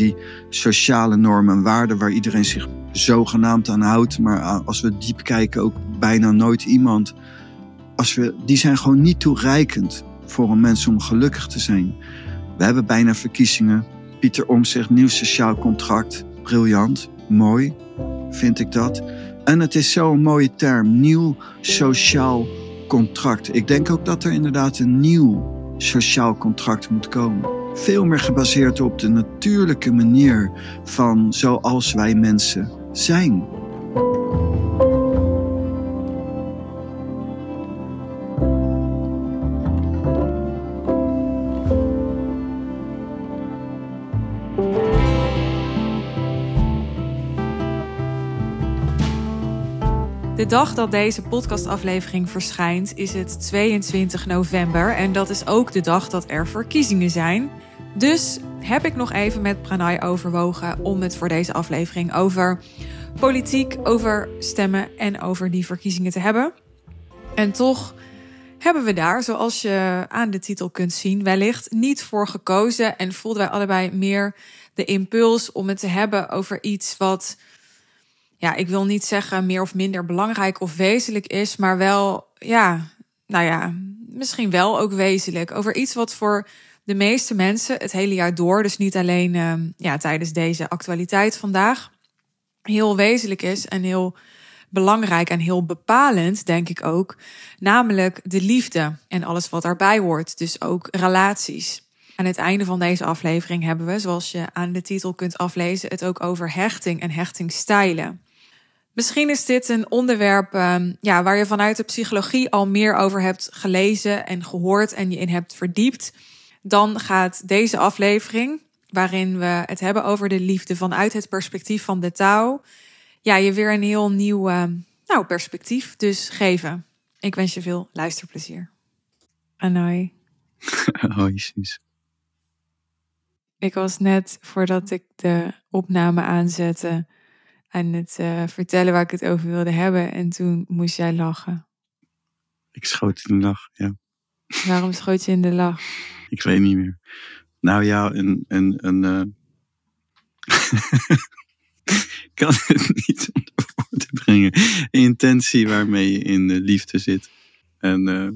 die sociale normen en waarden waar iedereen zich zogenaamd aan houdt, maar als we diep kijken ook bijna nooit iemand, als we, die zijn gewoon niet toereikend voor een mens om gelukkig te zijn. We hebben bijna verkiezingen. Pieter Omtzigt, nieuw sociaal contract. Briljant, mooi, vind ik dat. En het is zo'n mooie term, nieuw sociaal contract. Ik denk ook dat er inderdaad een nieuw sociaal contract moet komen. Veel meer gebaseerd op de natuurlijke manier van zoals wij mensen zijn. De dag dat deze podcastaflevering verschijnt is het 22 november en dat is ook de dag dat er verkiezingen zijn. Dus heb ik nog even met Pranay overwogen om het voor deze aflevering over politiek, over stemmen en over die verkiezingen te hebben. En toch hebben we daar, zoals je aan de titel kunt zien, wellicht niet voor gekozen en voelden wij allebei meer de impuls om het te hebben over iets wat ja, ik wil niet zeggen meer of minder belangrijk of wezenlijk is, maar wel, ja, nou ja, misschien wel ook wezenlijk. Over iets wat voor de meeste mensen het hele jaar door, dus niet alleen uh, ja, tijdens deze actualiteit vandaag, heel wezenlijk is en heel belangrijk en heel bepalend, denk ik ook. Namelijk de liefde en alles wat daarbij hoort. Dus ook relaties. Aan het einde van deze aflevering hebben we, zoals je aan de titel kunt aflezen, het ook over hechting en hechtingstijlen. Misschien is dit een onderwerp um, ja, waar je vanuit de psychologie al meer over hebt gelezen en gehoord en je in hebt verdiept. Dan gaat deze aflevering, waarin we het hebben over de liefde vanuit het perspectief van de taal, ja, je weer een heel nieuw uh, nou, perspectief dus geven. Ik wens je veel luisterplezier. Anoi. Hoi, Sis. Ik was net voordat ik de opname aanzette aan het uh, vertellen waar ik het over wilde hebben. En toen moest jij lachen. Ik schoot in de lach, ja. Waarom schoot je in de lach? Ik weet niet meer. Nou ja, een. een, een uh... ik kan het niet onder woorden brengen. Een intentie waarmee je in de liefde zit. En uh,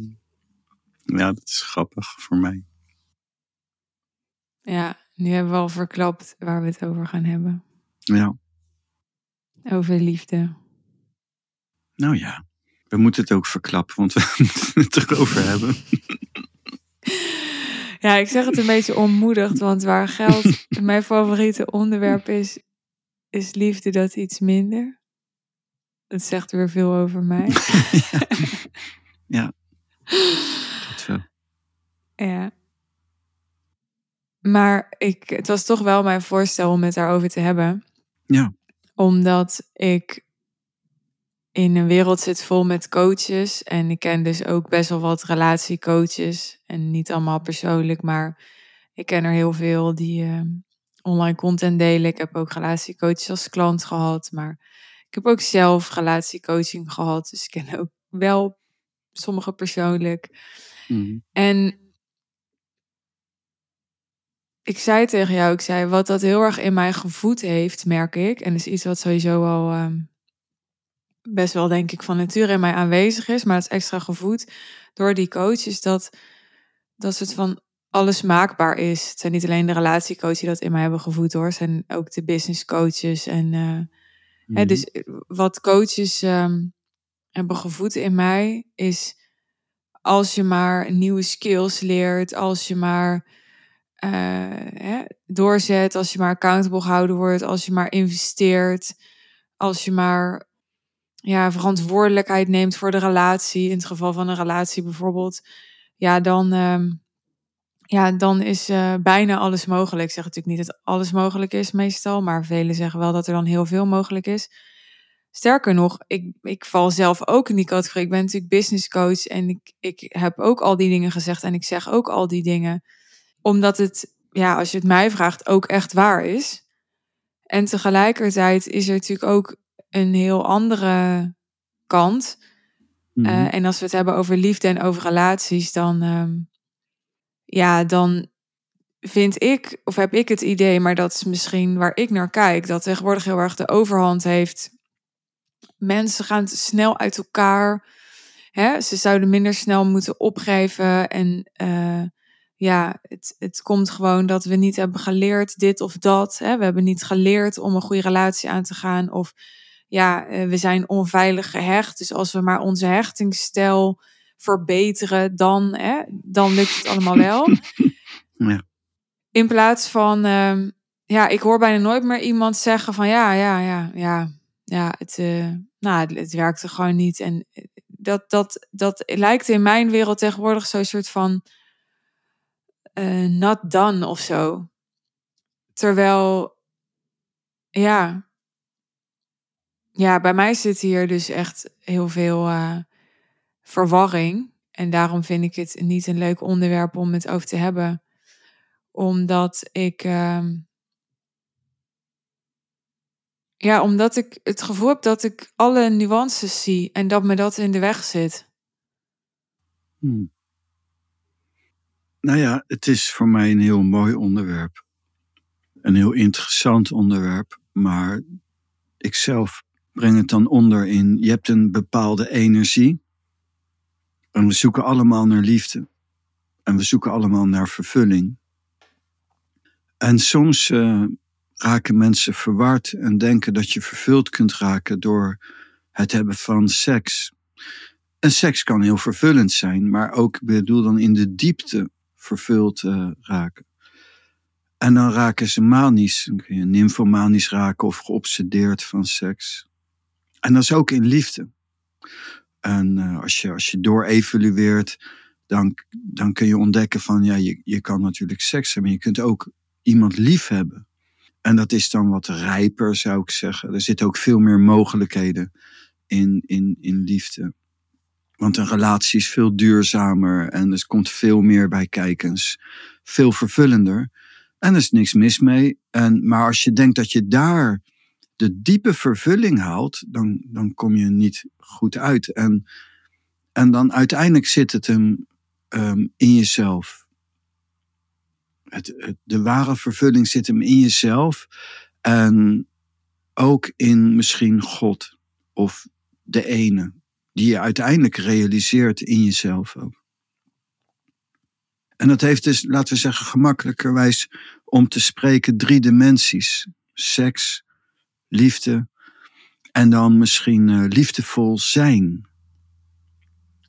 ja, dat is grappig voor mij. Ja, nu hebben we al verklapt waar we het over gaan hebben. Ja. Over liefde. Nou ja, we moeten het ook verklappen, want we moeten het erover hebben. Ja, ik zeg het een beetje onmoedigd, want waar geld mijn favoriete onderwerp is, is liefde dat iets minder. Dat zegt weer veel over mij. ja. Dat zo. Ja. Maar ik, het was toch wel mijn voorstel om het daarover te hebben. Ja omdat ik in een wereld zit vol met coaches. En ik ken dus ook best wel wat relatiecoaches. En niet allemaal persoonlijk, maar ik ken er heel veel die uh, online content delen. Ik heb ook relatiecoaches als klant gehad. Maar ik heb ook zelf relatiecoaching gehad. Dus ik ken ook wel sommige persoonlijk. Mm. En ik zei tegen jou, ik zei, wat dat heel erg in mij gevoed heeft, merk ik. En is iets wat sowieso al ehm, best wel, denk ik, van nature in mij aanwezig is. Maar het is extra gevoed door die coach. Is dat, dat het van alles maakbaar is. Het zijn niet alleen de relatiecoaches die dat in mij hebben gevoed hoor. Het zijn ook de business coaches. En uh, hè, dus eh, wat coaches um, hebben gevoed in mij is als je maar nieuwe skills leert, als je maar uh, doorzet, als je maar accountable gehouden wordt, als je maar investeert, als je maar ja, verantwoordelijkheid neemt voor de relatie, in het geval van een relatie bijvoorbeeld, ja, dan, uh, ja, dan is uh, bijna alles mogelijk. Ik zeg natuurlijk niet dat alles mogelijk is meestal, maar velen zeggen wel dat er dan heel veel mogelijk is. Sterker nog, ik, ik val zelf ook in die categorie. Ik ben natuurlijk business coach en ik, ik heb ook al die dingen gezegd en ik zeg ook al die dingen omdat het, ja, als je het mij vraagt, ook echt waar is. En tegelijkertijd is er natuurlijk ook een heel andere kant. Mm en als we het hebben over liefde en over relaties, dan, um, ja, dan vind ik, of heb ik het idee, maar dat is misschien waar ik naar kijk, dat tegenwoordig heel erg de overhand heeft. Mensen gaan snel uit elkaar. Hè? Ze zouden minder snel moeten opgeven. En uh, ja, het, het komt gewoon dat we niet hebben geleerd dit of dat. Hè? We hebben niet geleerd om een goede relatie aan te gaan. Of ja, uh, we zijn onveilig gehecht. Dus als we maar onze hechtingsstijl verbeteren, dan, hè, dan lukt het allemaal wel. Ja. In plaats van, uh, ja, ik hoor bijna nooit meer iemand zeggen van ja, ja, ja, ja, ja, het, uh, nou, het, het werkte gewoon niet. En dat, dat, dat lijkt in mijn wereld tegenwoordig zo'n soort van uh, not done of zo. Terwijl, ja, ja, bij mij zit hier dus echt heel veel uh, verwarring. En daarom vind ik het niet een leuk onderwerp om het over te hebben. Omdat ik. Uh, ja, omdat ik het gevoel heb dat ik alle nuances zie en dat me dat in de weg zit. Hmm. Nou ja, het is voor mij een heel mooi onderwerp. Een heel interessant onderwerp. Maar ik zelf breng het dan onder in. Je hebt een bepaalde energie. En we zoeken allemaal naar liefde. En we zoeken allemaal naar vervulling. En soms uh, raken mensen verward en denken dat je vervuld kunt raken door het hebben van seks. En seks kan heel vervullend zijn, maar ook, bedoel dan in de diepte vervuld uh, raken. En dan raken ze manisch, dan kun je nymphomanisch raken of geobsedeerd van seks. En dat is ook in liefde. En uh, als, je, als je doorevalueert, dan, dan kun je ontdekken van, ja, je, je kan natuurlijk seks hebben, maar je kunt ook iemand lief hebben. En dat is dan wat rijper, zou ik zeggen. Er zitten ook veel meer mogelijkheden in, in, in liefde. Want een relatie is veel duurzamer en er komt veel meer bij kijkens. Veel vervullender. En er is niks mis mee. En, maar als je denkt dat je daar de diepe vervulling haalt, dan, dan kom je niet goed uit. En, en dan uiteindelijk zit het hem um, in jezelf. Het, de ware vervulling zit hem in jezelf en ook in misschien God of de ene, die je uiteindelijk realiseert in jezelf ook. En dat heeft dus, laten we zeggen, gemakkelijkerwijs om te spreken drie dimensies: seks, liefde en dan misschien uh, liefdevol zijn.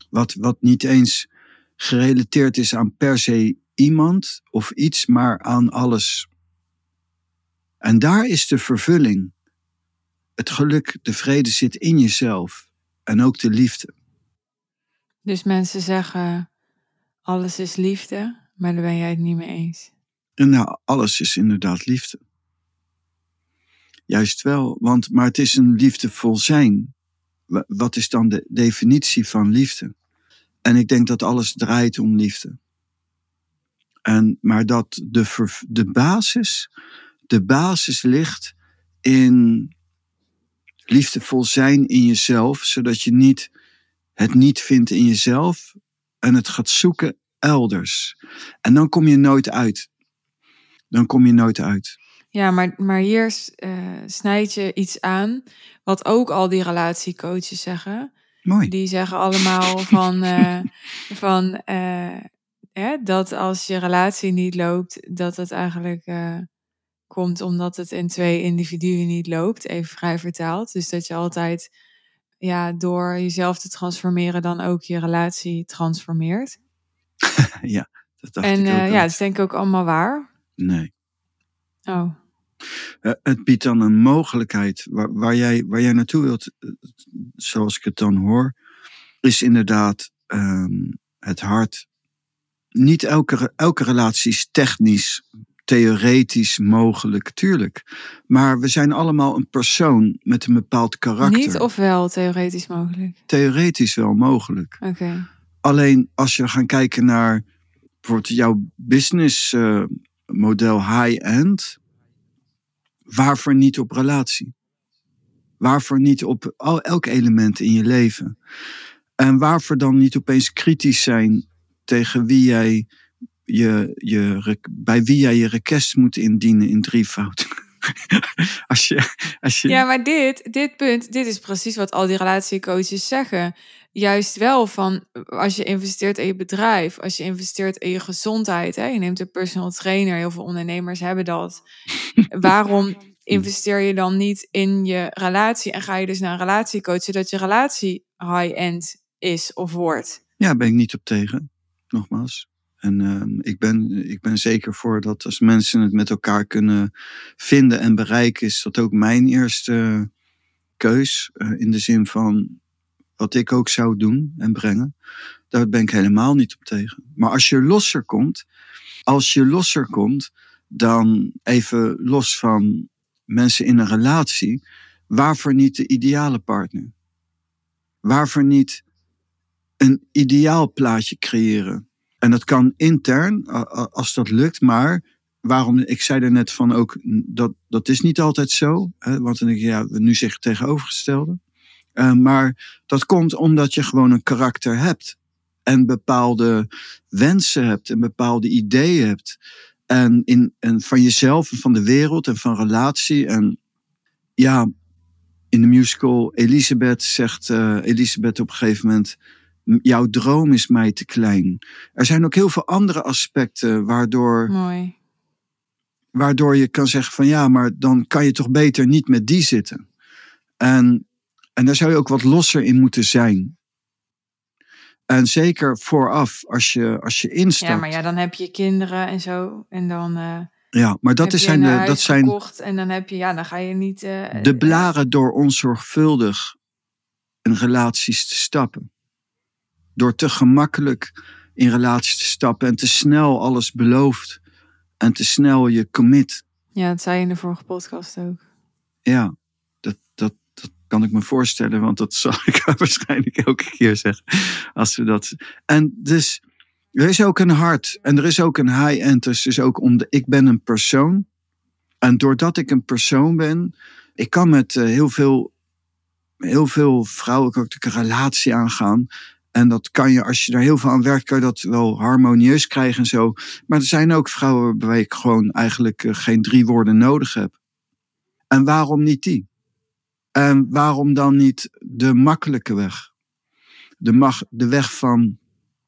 Wat, wat niet eens gerelateerd is aan per se iemand of iets, maar aan alles. En daar is de vervulling. Het geluk, de vrede zit in jezelf en ook de liefde. Dus mensen zeggen, alles is liefde, maar daar ben jij het niet mee eens. En nou, alles is inderdaad liefde. Juist wel, want, maar het is een liefdevol zijn. Wat is dan de definitie van liefde? En ik denk dat alles draait om liefde. En, maar dat de, de basis, de basis ligt in liefdevol zijn in jezelf, zodat je niet het niet vindt in jezelf en het gaat zoeken elders. En dan kom je nooit uit. Dan kom je nooit uit. Ja, maar, maar hier uh, snijd je iets aan wat ook al die relatiecoaches zeggen. Mooi. Die zeggen allemaal van, uh, van uh, hè, dat als je relatie niet loopt, dat het eigenlijk komt omdat het in twee individuen niet loopt, even vrij vertaald. Dus dat je altijd ja, door jezelf te transformeren dan ook je relatie transformeert. ja, dat dacht en ik ook ja, dat is denk ik ook allemaal waar. Nee. Oh. Uh, het biedt dan een mogelijkheid waar, waar, jij, waar jij naartoe wilt, zoals ik het dan hoor, is inderdaad um, het hart. Niet elke, elke relatie is technisch, theoretisch mogelijk, tuurlijk. Maar we zijn allemaal een persoon met een bepaald karakter. Niet of wel theoretisch mogelijk? Theoretisch wel mogelijk. Oké. Okay. Alleen als je gaan kijken naar bijvoorbeeld jouw business uh, model high-end, waarvoor niet op relatie? Waarvoor niet op al, elk element in je leven? En waarvoor dan niet opeens kritisch zijn tegen wie jij je, je, bij wie jij je request moet indienen in drievoud. als je, als je, Ja, maar dit, dit punt, dit is precies wat al die relatiecoaches zeggen. Juist wel van als je investeert in je bedrijf, als je investeert in je gezondheid, hè, je neemt een personal trainer, heel veel ondernemers hebben dat. Waarom investeer je dan niet in je relatie en ga je dus naar een relatiecoach zodat je relatie high-end is of wordt? Ja, ben ik niet op tegen. Nogmaals. En ehm, ik, ben, ik ben zeker voor dat als mensen het met elkaar kunnen vinden en bereiken, is dat ook mijn eerste keus. eh, in de zin van wat ik ook zou doen en brengen. Daar ben ik helemaal niet op tegen. Maar als je losser komt, als je losser komt, dan even los van mensen in een relatie, waarvoor niet de ideale partner? Waarvoor niet een ideaal plaatje creëren? En dat kan intern, als dat lukt, maar waarom, ik zei er net van ook, dat, dat is niet altijd zo. Hè, want dan denk je, ja, nu zeg het tegenovergestelde. Eh, maar dat komt omdat je gewoon een karakter hebt. En bepaalde wensen hebt en bepaalde ideeën hebt. En, in, en van jezelf en van de wereld en van relatie. En ja, in de musical Elisabeth zegt eh, Elisabeth op een gegeven moment... "M- Jouw droom is mij te klein. Er zijn ook heel veel andere aspecten waardoor, Mooi. waardoor je kan zeggen van ja, maar dan kan je toch beter niet met die zitten. En, en daar zou je ook wat losser in moeten zijn. En zeker vooraf, als je, als je instapt. Ja, maar ja, dan heb je kinderen en zo. En dan eh Ja, maar dat, heb is je zijn, een de, dat zijn. En dan heb je, ja, dan ga je niet... eh, de blaren door onzorgvuldig in relaties te stappen. Door te gemakkelijk in relaties te stappen en te snel alles belooft. En te snel je commit. Ja, dat zei je in de vorige podcast ook. Ja, dat, dat, dat kan ik me voorstellen, want dat zal ik waarschijnlijk elke keer zeggen. Als we dat... En dus, er is ook een hart en er is ook een high-end. Dus, dus ook om de, ik ben een persoon. En doordat ik een persoon ben, ik kan met eh, heel veel, heel veel vrouwen ook een relatie aangaan. En dat kan je, als je daar heel veel aan werkt, kan je dat wel harmonieus krijgen en zo. Maar er zijn ook vrouwen waarbij ik gewoon eigenlijk eh, geen drie woorden nodig heb. En waarom niet die? En waarom dan niet de makkelijke weg? De, mag, de weg van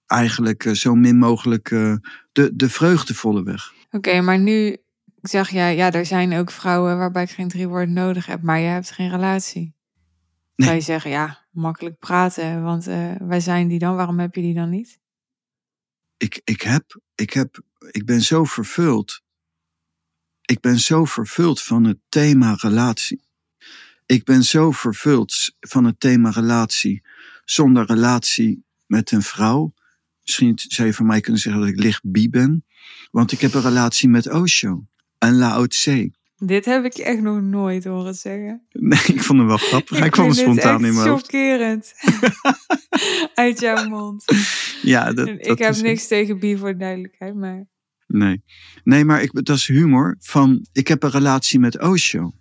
eigenlijk eh, zo min mogelijk eh, de, de vreugdevolle weg. Oké, maar nu zeg jij, ja, er zijn ook vrouwen waarbij ik geen drie woorden nodig heb, maar je hebt geen relatie. Nee. Je zeggen, ja, makkelijk praten, want eh, wij zijn die dan, waarom heb je die dan niet? Ik, ik, heb, ik, heb, ik ben zo vervuld. Ik ben zo vervuld van het thema relatie. Ik ben zo vervuld van het thema relatie. Zonder relatie met een vrouw. Misschien zou je van mij kunnen zeggen dat ik licht bi ben. Want ik heb een relatie met Osho en Lao Tse. Dit heb ik je echt nog nooit horen zeggen. Nee, ik vond hem wel grappig. Ik, kwam spontaan echt in mijn hoofd. chockerend. Uit jouw mond. Ja, dat, ik dat heb is- niks tegen bi voor de duidelijkheid, maar... Nee, nee maar ik, dat is humor. Van, ik heb een relatie met Osho.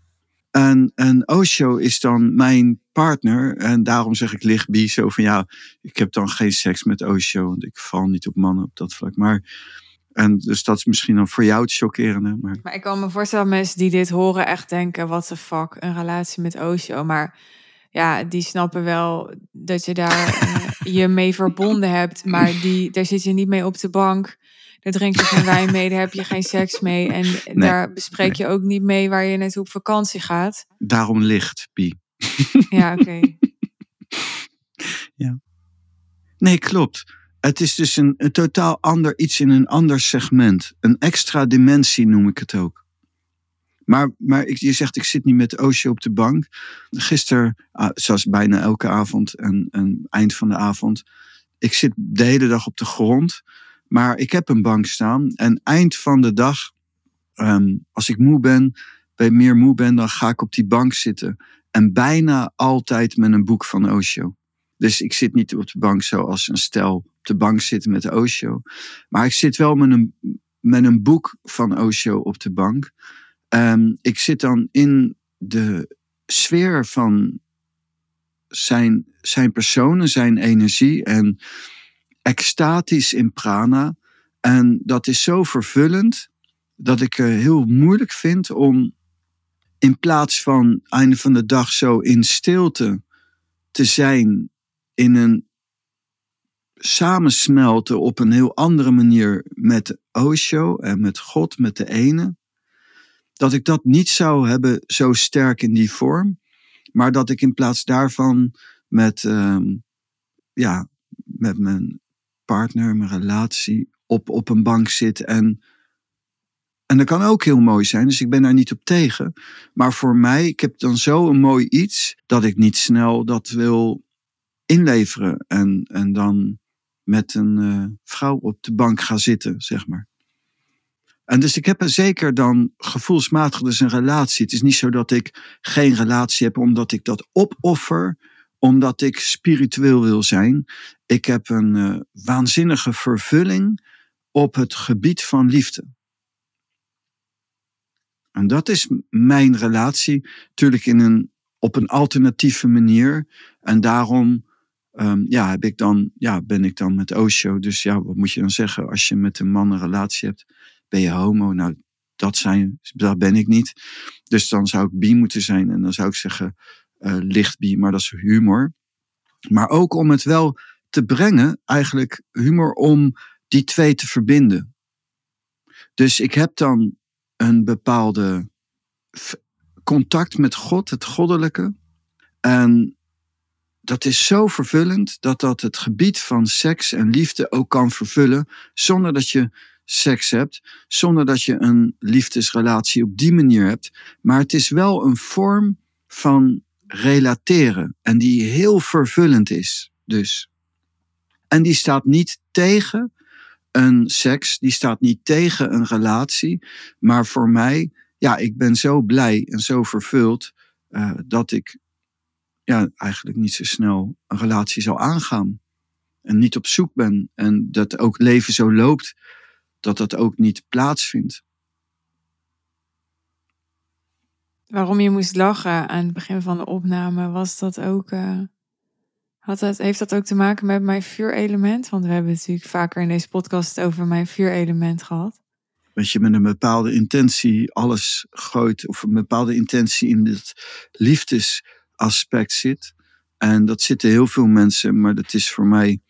En, en Osho is dan mijn partner. En daarom zeg ik licht bi. Zo van ja, ik heb dan geen seks met Osho. Want ik val niet op mannen op dat vlak. Maar, en dus dat is misschien dan voor jou het chockerende. Maar Maar ik kan me voorstellen dat mensen die dit horen echt denken, what the fuck, een relatie met Osho. Maar ja, die snappen wel dat je daar eh, je mee verbonden hebt. Maar die, daar zit je niet mee op de bank. Daar drink je geen wijn mee, daar heb je geen seks mee. En daar bespreek je ook niet mee waar je naartoe op vakantie gaat. daarom licht bi. Ja, oké. Nee, klopt. Het is dus een, een totaal ander iets in een ander segment. Een extra dimensie noem ik het ook. Maar, maar je zegt, ik zit niet met Osho op de bank. Gisteren, ah, zoals bijna elke avond en, en eind van de avond. Ik zit de hele dag op de grond. Maar ik heb een bank staan. En eind van de dag, ehm, als ik moe ben, bij meer moe ben, dan ga ik op die bank zitten. En bijna altijd met een boek van Osho. Dus ik zit niet op de bank zoals een stel op de bank zitten met Osho. Maar ik zit wel met een, met een boek van Osho op de bank. Ehm, ik zit dan in de sfeer van zijn, zijn personen, zijn energie en extatisch in prana. En dat is zo vervullend dat ik het heel moeilijk vind om in plaats van einde van de dag zo in stilte te zijn in een samensmelten op een heel andere manier met Osho en met God, met de ene. Dat ik dat niet zou hebben zo sterk in die vorm, maar dat ik in plaats daarvan met, ehm, ja, met mijn partner, mijn relatie, op, op een bank zit en en dat kan ook heel mooi zijn, dus ik ben daar niet op tegen. Maar voor mij, ik heb dan zo een mooi iets dat ik niet snel dat wil inleveren. En, en dan met een uh, vrouw op de bank ga zitten, zeg maar. En dus ik heb er zeker dan gevoelsmatig dus een relatie. Het is niet zo dat ik geen relatie heb omdat ik dat opoffer, omdat ik spiritueel wil zijn. Ik heb een uh, waanzinnige vervulling op het gebied van liefde. En dat is mijn relatie, natuurlijk in een, op een alternatieve manier. En daarom um, ja, heb ik dan, ja, ben ik dan met Osho. Dus ja, wat moet je dan zeggen? Als je met een man een relatie hebt, ben je homo? Nou, dat, zijn, dat ben ik niet. Dus dan zou ik bi moeten zijn. En dan zou ik zeggen uh, licht bi, maar dat is humor. Maar ook om het wel te brengen, eigenlijk humor om die twee te verbinden. Dus ik heb dan een bepaalde contact met God, het goddelijke. En dat is zo vervullend dat dat het gebied van seks en liefde ook kan vervullen, zonder dat je seks hebt, zonder dat je een liefdesrelatie op die manier hebt. Maar het is wel een vorm van relateren en die heel vervullend is. Dus. En die staat niet tegen een seks, die staat niet tegen een relatie. Maar voor mij, ja, ik ben zo blij en zo vervuld uh, dat ik ja, eigenlijk niet zo snel een relatie zou aangaan. En niet op zoek ben. En dat ook leven zo loopt, dat dat ook niet plaatsvindt. Waarom je moest lachen aan het begin van de opname, was dat ook. Uh, had dat, heeft dat ook te maken met mijn vuurelement? Want we hebben natuurlijk vaker in deze podcast over mijn vuurelement gehad. Dat je met een bepaalde intentie alles gooit, of een bepaalde intentie in het liefdesaspect zit. En dat zitten heel veel mensen, maar dat is voor mij.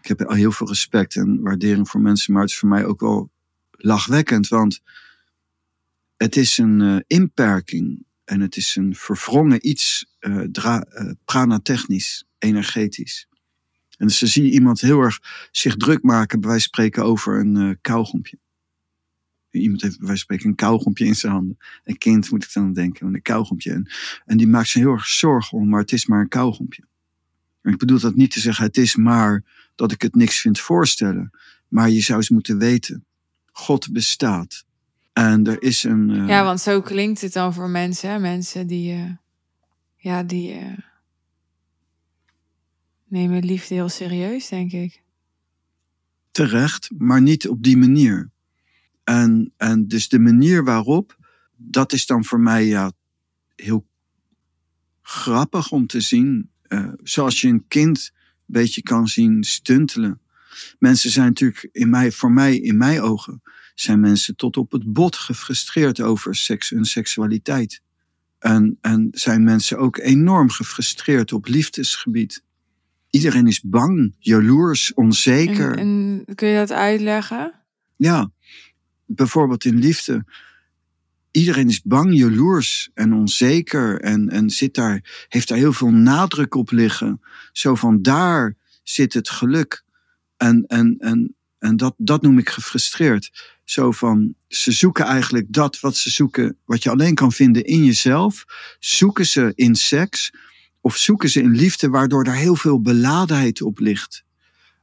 Ik heb al heel veel respect en waardering voor mensen, maar het is voor mij ook wel lachwekkend, want het is een uh, inperking en het is een verwrongen iets, uh, dra, uh, pranatechnisch energetisch. En dus dan zie je iemand heel erg zich druk maken, bij van spreken, over een uh, kauwgompje. Iemand heeft bij wijze van spreken een kauwgompje in zijn handen. Een kind moet ik dan denken, een kauwgompje. En, en die maakt zich heel erg zorgen om, maar het is maar een kauwgompje. En ik bedoel dat niet te zeggen, het is maar dat ik het niks vind voorstellen. Maar je zou eens moeten weten, God bestaat. En er is een... Uh... Ja, want zo klinkt het dan voor mensen. Hè? Mensen die... Uh, ja, die... Uh nemen liefde heel serieus, denk ik. Terecht, maar niet op die manier. En, en dus de manier waarop, dat is dan voor mij ja, heel grappig om te zien. Uh, zoals je een kind een beetje kan zien stuntelen. Mensen zijn natuurlijk in mij, voor mij, in mijn ogen, zijn mensen tot op het bot gefrustreerd over seks en seksualiteit. En, en zijn mensen ook enorm gefrustreerd op liefdesgebied. Iedereen is bang, jaloers, onzeker. En, en kun je dat uitleggen? Ja, bijvoorbeeld in liefde. Iedereen is bang, jaloers en onzeker en, en zit daar, heeft daar heel veel nadruk op liggen. Zo van daar zit het geluk. En, en, en, en dat, dat noem ik gefrustreerd. Zo van, ze zoeken eigenlijk dat wat ze zoeken, wat je alleen kan vinden in jezelf, zoeken ze in seks of zoeken ze in liefde waardoor daar heel veel beladenheid op ligt.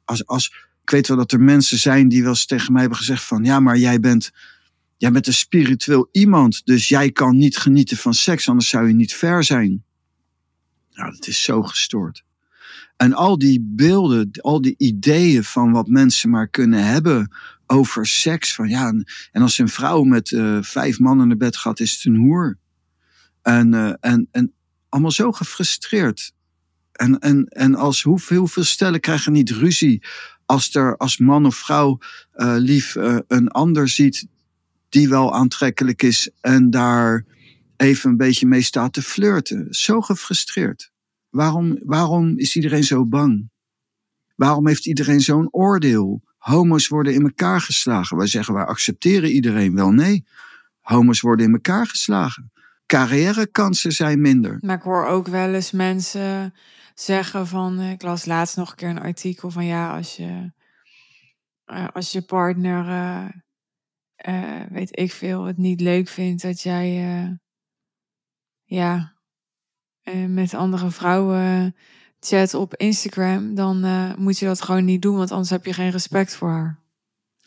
Als, als, ik weet wel dat er mensen zijn die wel eens tegen mij hebben gezegd van ja, maar jij bent, jij bent een spiritueel iemand, dus jij kan niet genieten van seks, anders zou je niet ver zijn. Nou, dat is zo gestoord. En al die beelden, al die ideeën van wat mensen maar kunnen hebben over seks. Van ja, en als een vrouw met uh, vijf mannen naar bed gaat, is het een hoer. En, uh, en, en allemaal zo gefrustreerd. En, en, en als hoeveel, hoeveel stellen krijgen niet ruzie Als er als man of vrouw uh, lief uh, een ander ziet die wel aantrekkelijk is en daar even een beetje mee staat te flirten. Zo gefrustreerd. Waarom, waarom is iedereen zo bang? Waarom heeft iedereen zo'n oordeel? Homo's worden in elkaar geslagen. Wij zeggen, wij accepteren iedereen wel. Nee, homo's worden in elkaar geslagen. Carrièrekansen zijn minder. Maar ik hoor ook wel eens mensen zeggen van... Ik las laatst nog een keer een artikel van... Ja, als je, uh, als je partner, uh, uh, weet ik veel, het niet leuk vindt dat jij... ja, met andere vrouwen chat op Instagram, dan moet je dat gewoon niet doen, want anders heb je geen respect voor haar.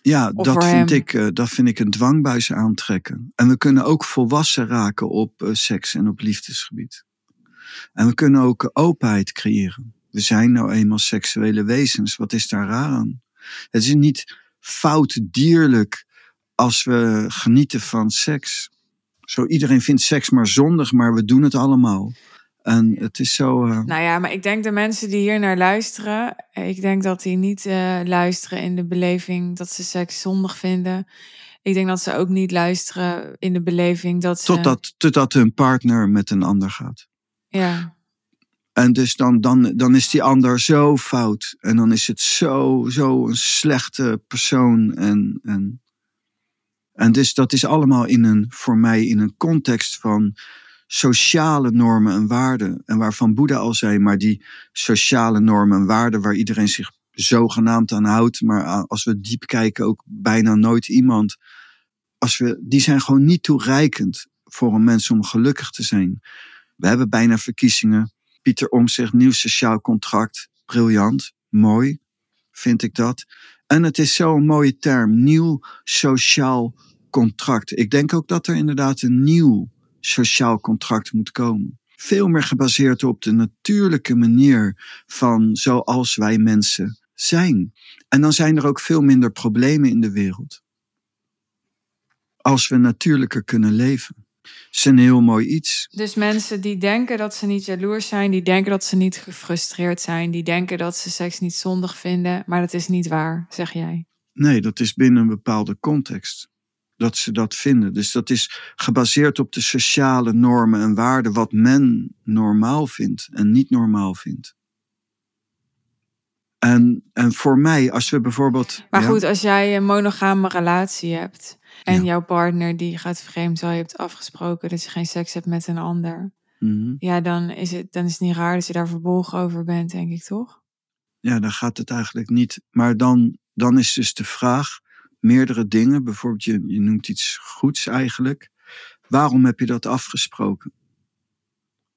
Ja, dat vind, ik, dat vind ik een dwangbuis aantrekken. En we kunnen ook volwassen raken op seks en op liefdesgebied. En we kunnen ook openheid creëren. We zijn nou eenmaal seksuele wezens. Wat is daar raar aan? Het is niet fout dierlijk als we genieten van seks. Zo iedereen vindt seks maar zondig, maar we doen het allemaal. En het is zo. Uh... Nou ja, maar ik denk de mensen die hier naar luisteren, ik denk dat die niet uh, luisteren in de beleving dat ze seks zondig vinden. Ik denk dat ze ook niet luisteren in de beleving dat ze. Totdat, totdat hun partner met een ander gaat. Ja. En dus dan, dan, dan is die ander zo fout. En dan is het zo, zo een slechte persoon. En, en, en dus dat is allemaal in een, voor mij in een context van sociale normen en waarden. En waarvan Boeddha al zei, maar die sociale normen en waarden waar iedereen zich zogenaamd aan houdt, maar als we diep kijken ook bijna nooit iemand, als we, die zijn gewoon niet toereikend voor een mens om gelukkig te zijn. We hebben bijna verkiezingen. Pieter Omtzigt, nieuw sociaal contract. Briljant, mooi, vind ik dat. En het is zo'n mooie term, nieuw sociaal contract. Ik denk ook dat er inderdaad een nieuw sociaal contract moet komen. Veel meer gebaseerd op de natuurlijke manier van zoals wij mensen zijn. En dan zijn er ook veel minder problemen in de wereld. Als we natuurlijker kunnen leven. Dat is een heel mooi iets. Dus mensen die denken dat ze niet jaloers zijn, die denken dat ze niet gefrustreerd zijn, die denken dat ze seks niet zondig vinden, maar dat is niet waar, zeg jij. Nee, dat is binnen een bepaalde context dat ze dat vinden. Dus dat is gebaseerd op de sociale normen en waarden, wat men normaal vindt en niet normaal vindt. En, en voor mij, als we bijvoorbeeld. Maar goed, als jij een monogame relatie hebt en ja. jouw partner die gaat vreemd, terwijl je hebt afgesproken dat je geen seks hebt met een ander. Mm-hmm. Ja, dan is, het, dan is het niet raar dat je daar verbolgen over bent, denk ik toch? Ja, dan gaat het eigenlijk niet. Maar dan, dan is dus de vraag: meerdere dingen. Bijvoorbeeld, je, je noemt iets goeds eigenlijk. Waarom heb je dat afgesproken?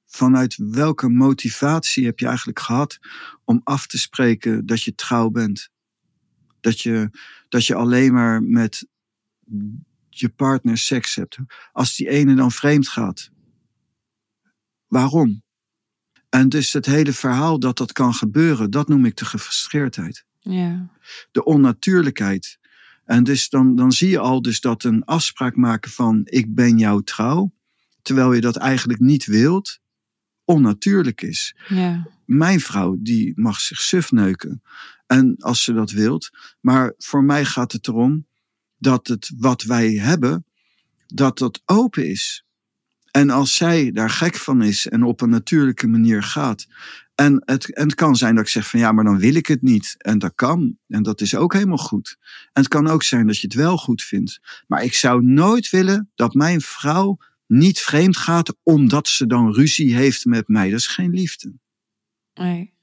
Vanuit welke motivatie heb je eigenlijk gehad om af te spreken dat je trouw bent? Dat je, dat je alleen maar met je partner seks hebt. Als die ene dan vreemd gaat. Waarom? En dus het hele verhaal dat dat kan gebeuren, dat noem ik de gefrustreerdheid. Ja. De onnatuurlijkheid. En dus dan, dan zie je al dus dat een afspraak maken van ik ben jouw trouw, terwijl je dat eigenlijk niet wilt, onnatuurlijk is. Ja. Mijn vrouw die mag zich suf neuken. En als ze dat wilt. Maar voor mij gaat het erom dat het wat wij hebben, dat dat open is. En als zij daar gek van is en op een natuurlijke manier gaat. En het, en het kan zijn dat ik zeg van ja, maar dan wil ik het niet. En dat kan. En dat is ook helemaal goed. En het kan ook zijn dat je het wel goed vindt. Maar ik zou nooit willen dat mijn vrouw niet vreemd gaat omdat ze dan ruzie heeft met mij. Dat is geen liefde. Nee.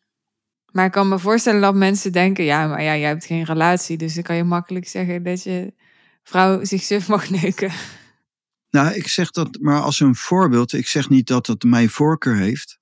Maar ik kan me voorstellen dat mensen denken, ja, maar ja, jij hebt geen relatie. Dus dan kan je makkelijk zeggen dat je vrouw zich suf mag neuken. Nou, ik zeg dat maar als een voorbeeld. Ik zeg niet dat het mijn voorkeur heeft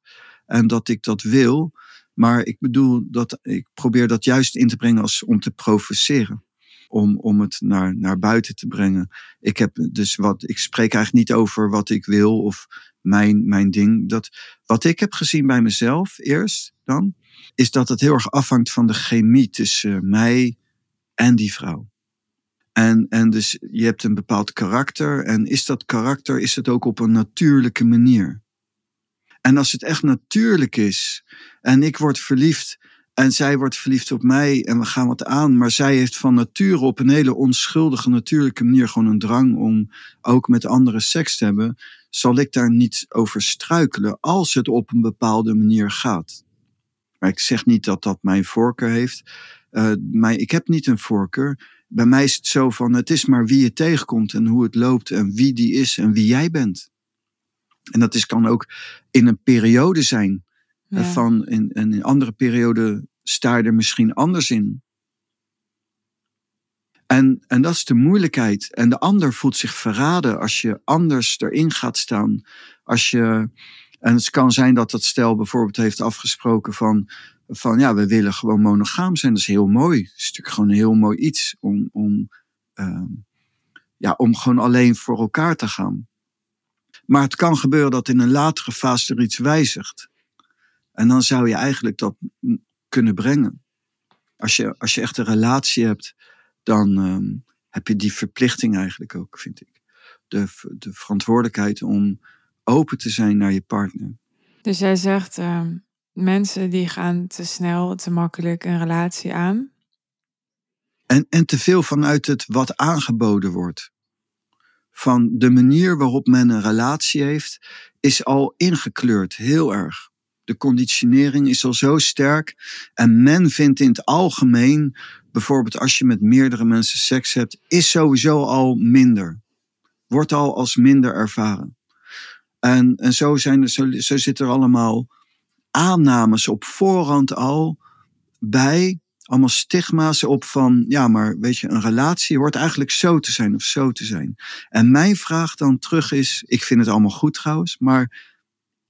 en dat ik dat wil. Maar ik bedoel dat ik probeer dat juist in te brengen als om te provoceren. Om, om het naar, naar buiten te brengen. Ik, heb dus wat, ik spreek eigenlijk niet over wat ik wil of mijn, mijn ding. Dat, wat ik heb gezien bij mezelf eerst dan, is dat het heel erg afhangt van de chemie tussen mij en die vrouw. En, en dus je hebt een bepaald karakter. En is dat karakter, is het ook op een natuurlijke manier? En als het echt natuurlijk is en ik word verliefd En zij wordt verliefd op mij en we gaan wat aan. Maar zij heeft van nature op een hele onschuldige, natuurlijke manier gewoon een drang om ook met anderen seks te hebben. Zal ik daar niet over struikelen als het op een bepaalde manier gaat? Maar ik zeg niet dat dat mijn voorkeur heeft. Uh, maar ik heb niet een voorkeur. Bij mij is het zo van: het is maar wie je tegenkomt en hoe het loopt en wie die is en wie jij bent. En dat is, kan ook in een periode zijn. Ja. Van in, in een andere periode sta je er misschien anders in. En, en dat is de moeilijkheid. En de ander voelt zich verraden als je anders erin gaat staan. Als je, en het kan zijn dat dat stel bijvoorbeeld heeft afgesproken van, van ja, we willen gewoon monogaam zijn. Dat is heel mooi. Het is natuurlijk gewoon een heel mooi iets om, om, uh, ja, om gewoon alleen voor elkaar te gaan. Maar het kan gebeuren dat in een latere fase er iets wijzigt. En dan zou je eigenlijk dat kunnen brengen. Als je, als je echt een relatie hebt, dan um, heb je die verplichting eigenlijk ook, vind ik. De, de verantwoordelijkheid om open te zijn naar je partner. Dus jij zegt, uh, mensen die gaan te snel, te makkelijk een relatie aan. En, en te veel vanuit het wat aangeboden wordt. Van de manier waarop men een relatie heeft, is al ingekleurd, heel erg. De conditionering is al zo sterk. En men vindt in het algemeen, bijvoorbeeld als je met meerdere mensen seks hebt, is sowieso al minder. Wordt al als minder ervaren. En, en zo, zijn er, zo, zo zitten er allemaal aannames op voorhand al bij. Allemaal stigma's op van, ja, maar weet je, een relatie hoort eigenlijk zo te zijn of zo te zijn. En mijn vraag dan terug is, ik vind het allemaal goed trouwens, maar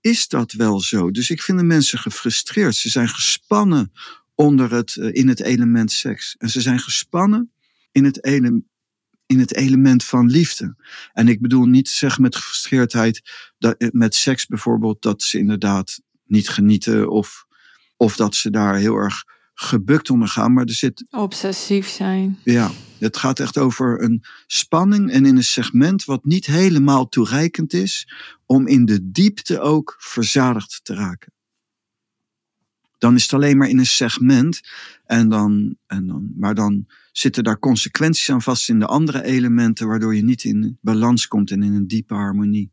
is dat wel zo? Dus ik vind de mensen gefrustreerd. Ze zijn gespannen onder het, eh, in het element seks. En ze zijn gespannen in het, in het element van liefde. En ik bedoel niet zeggen met gefrustreerdheid, dat, eh, met seks bijvoorbeeld, dat ze inderdaad niet genieten of, of dat ze daar heel erg gebukt onder gaan. Maar er zit. Obsessief zijn. Ja, het gaat echt over een spanning en in een segment wat niet helemaal toereikend is om in de diepte ook verzadigd te raken. Dan is het alleen maar in een segment en dan, en dan, maar dan zitten daar consequenties aan vast in de andere elementen, waardoor je niet in balans komt en in een diepe harmonie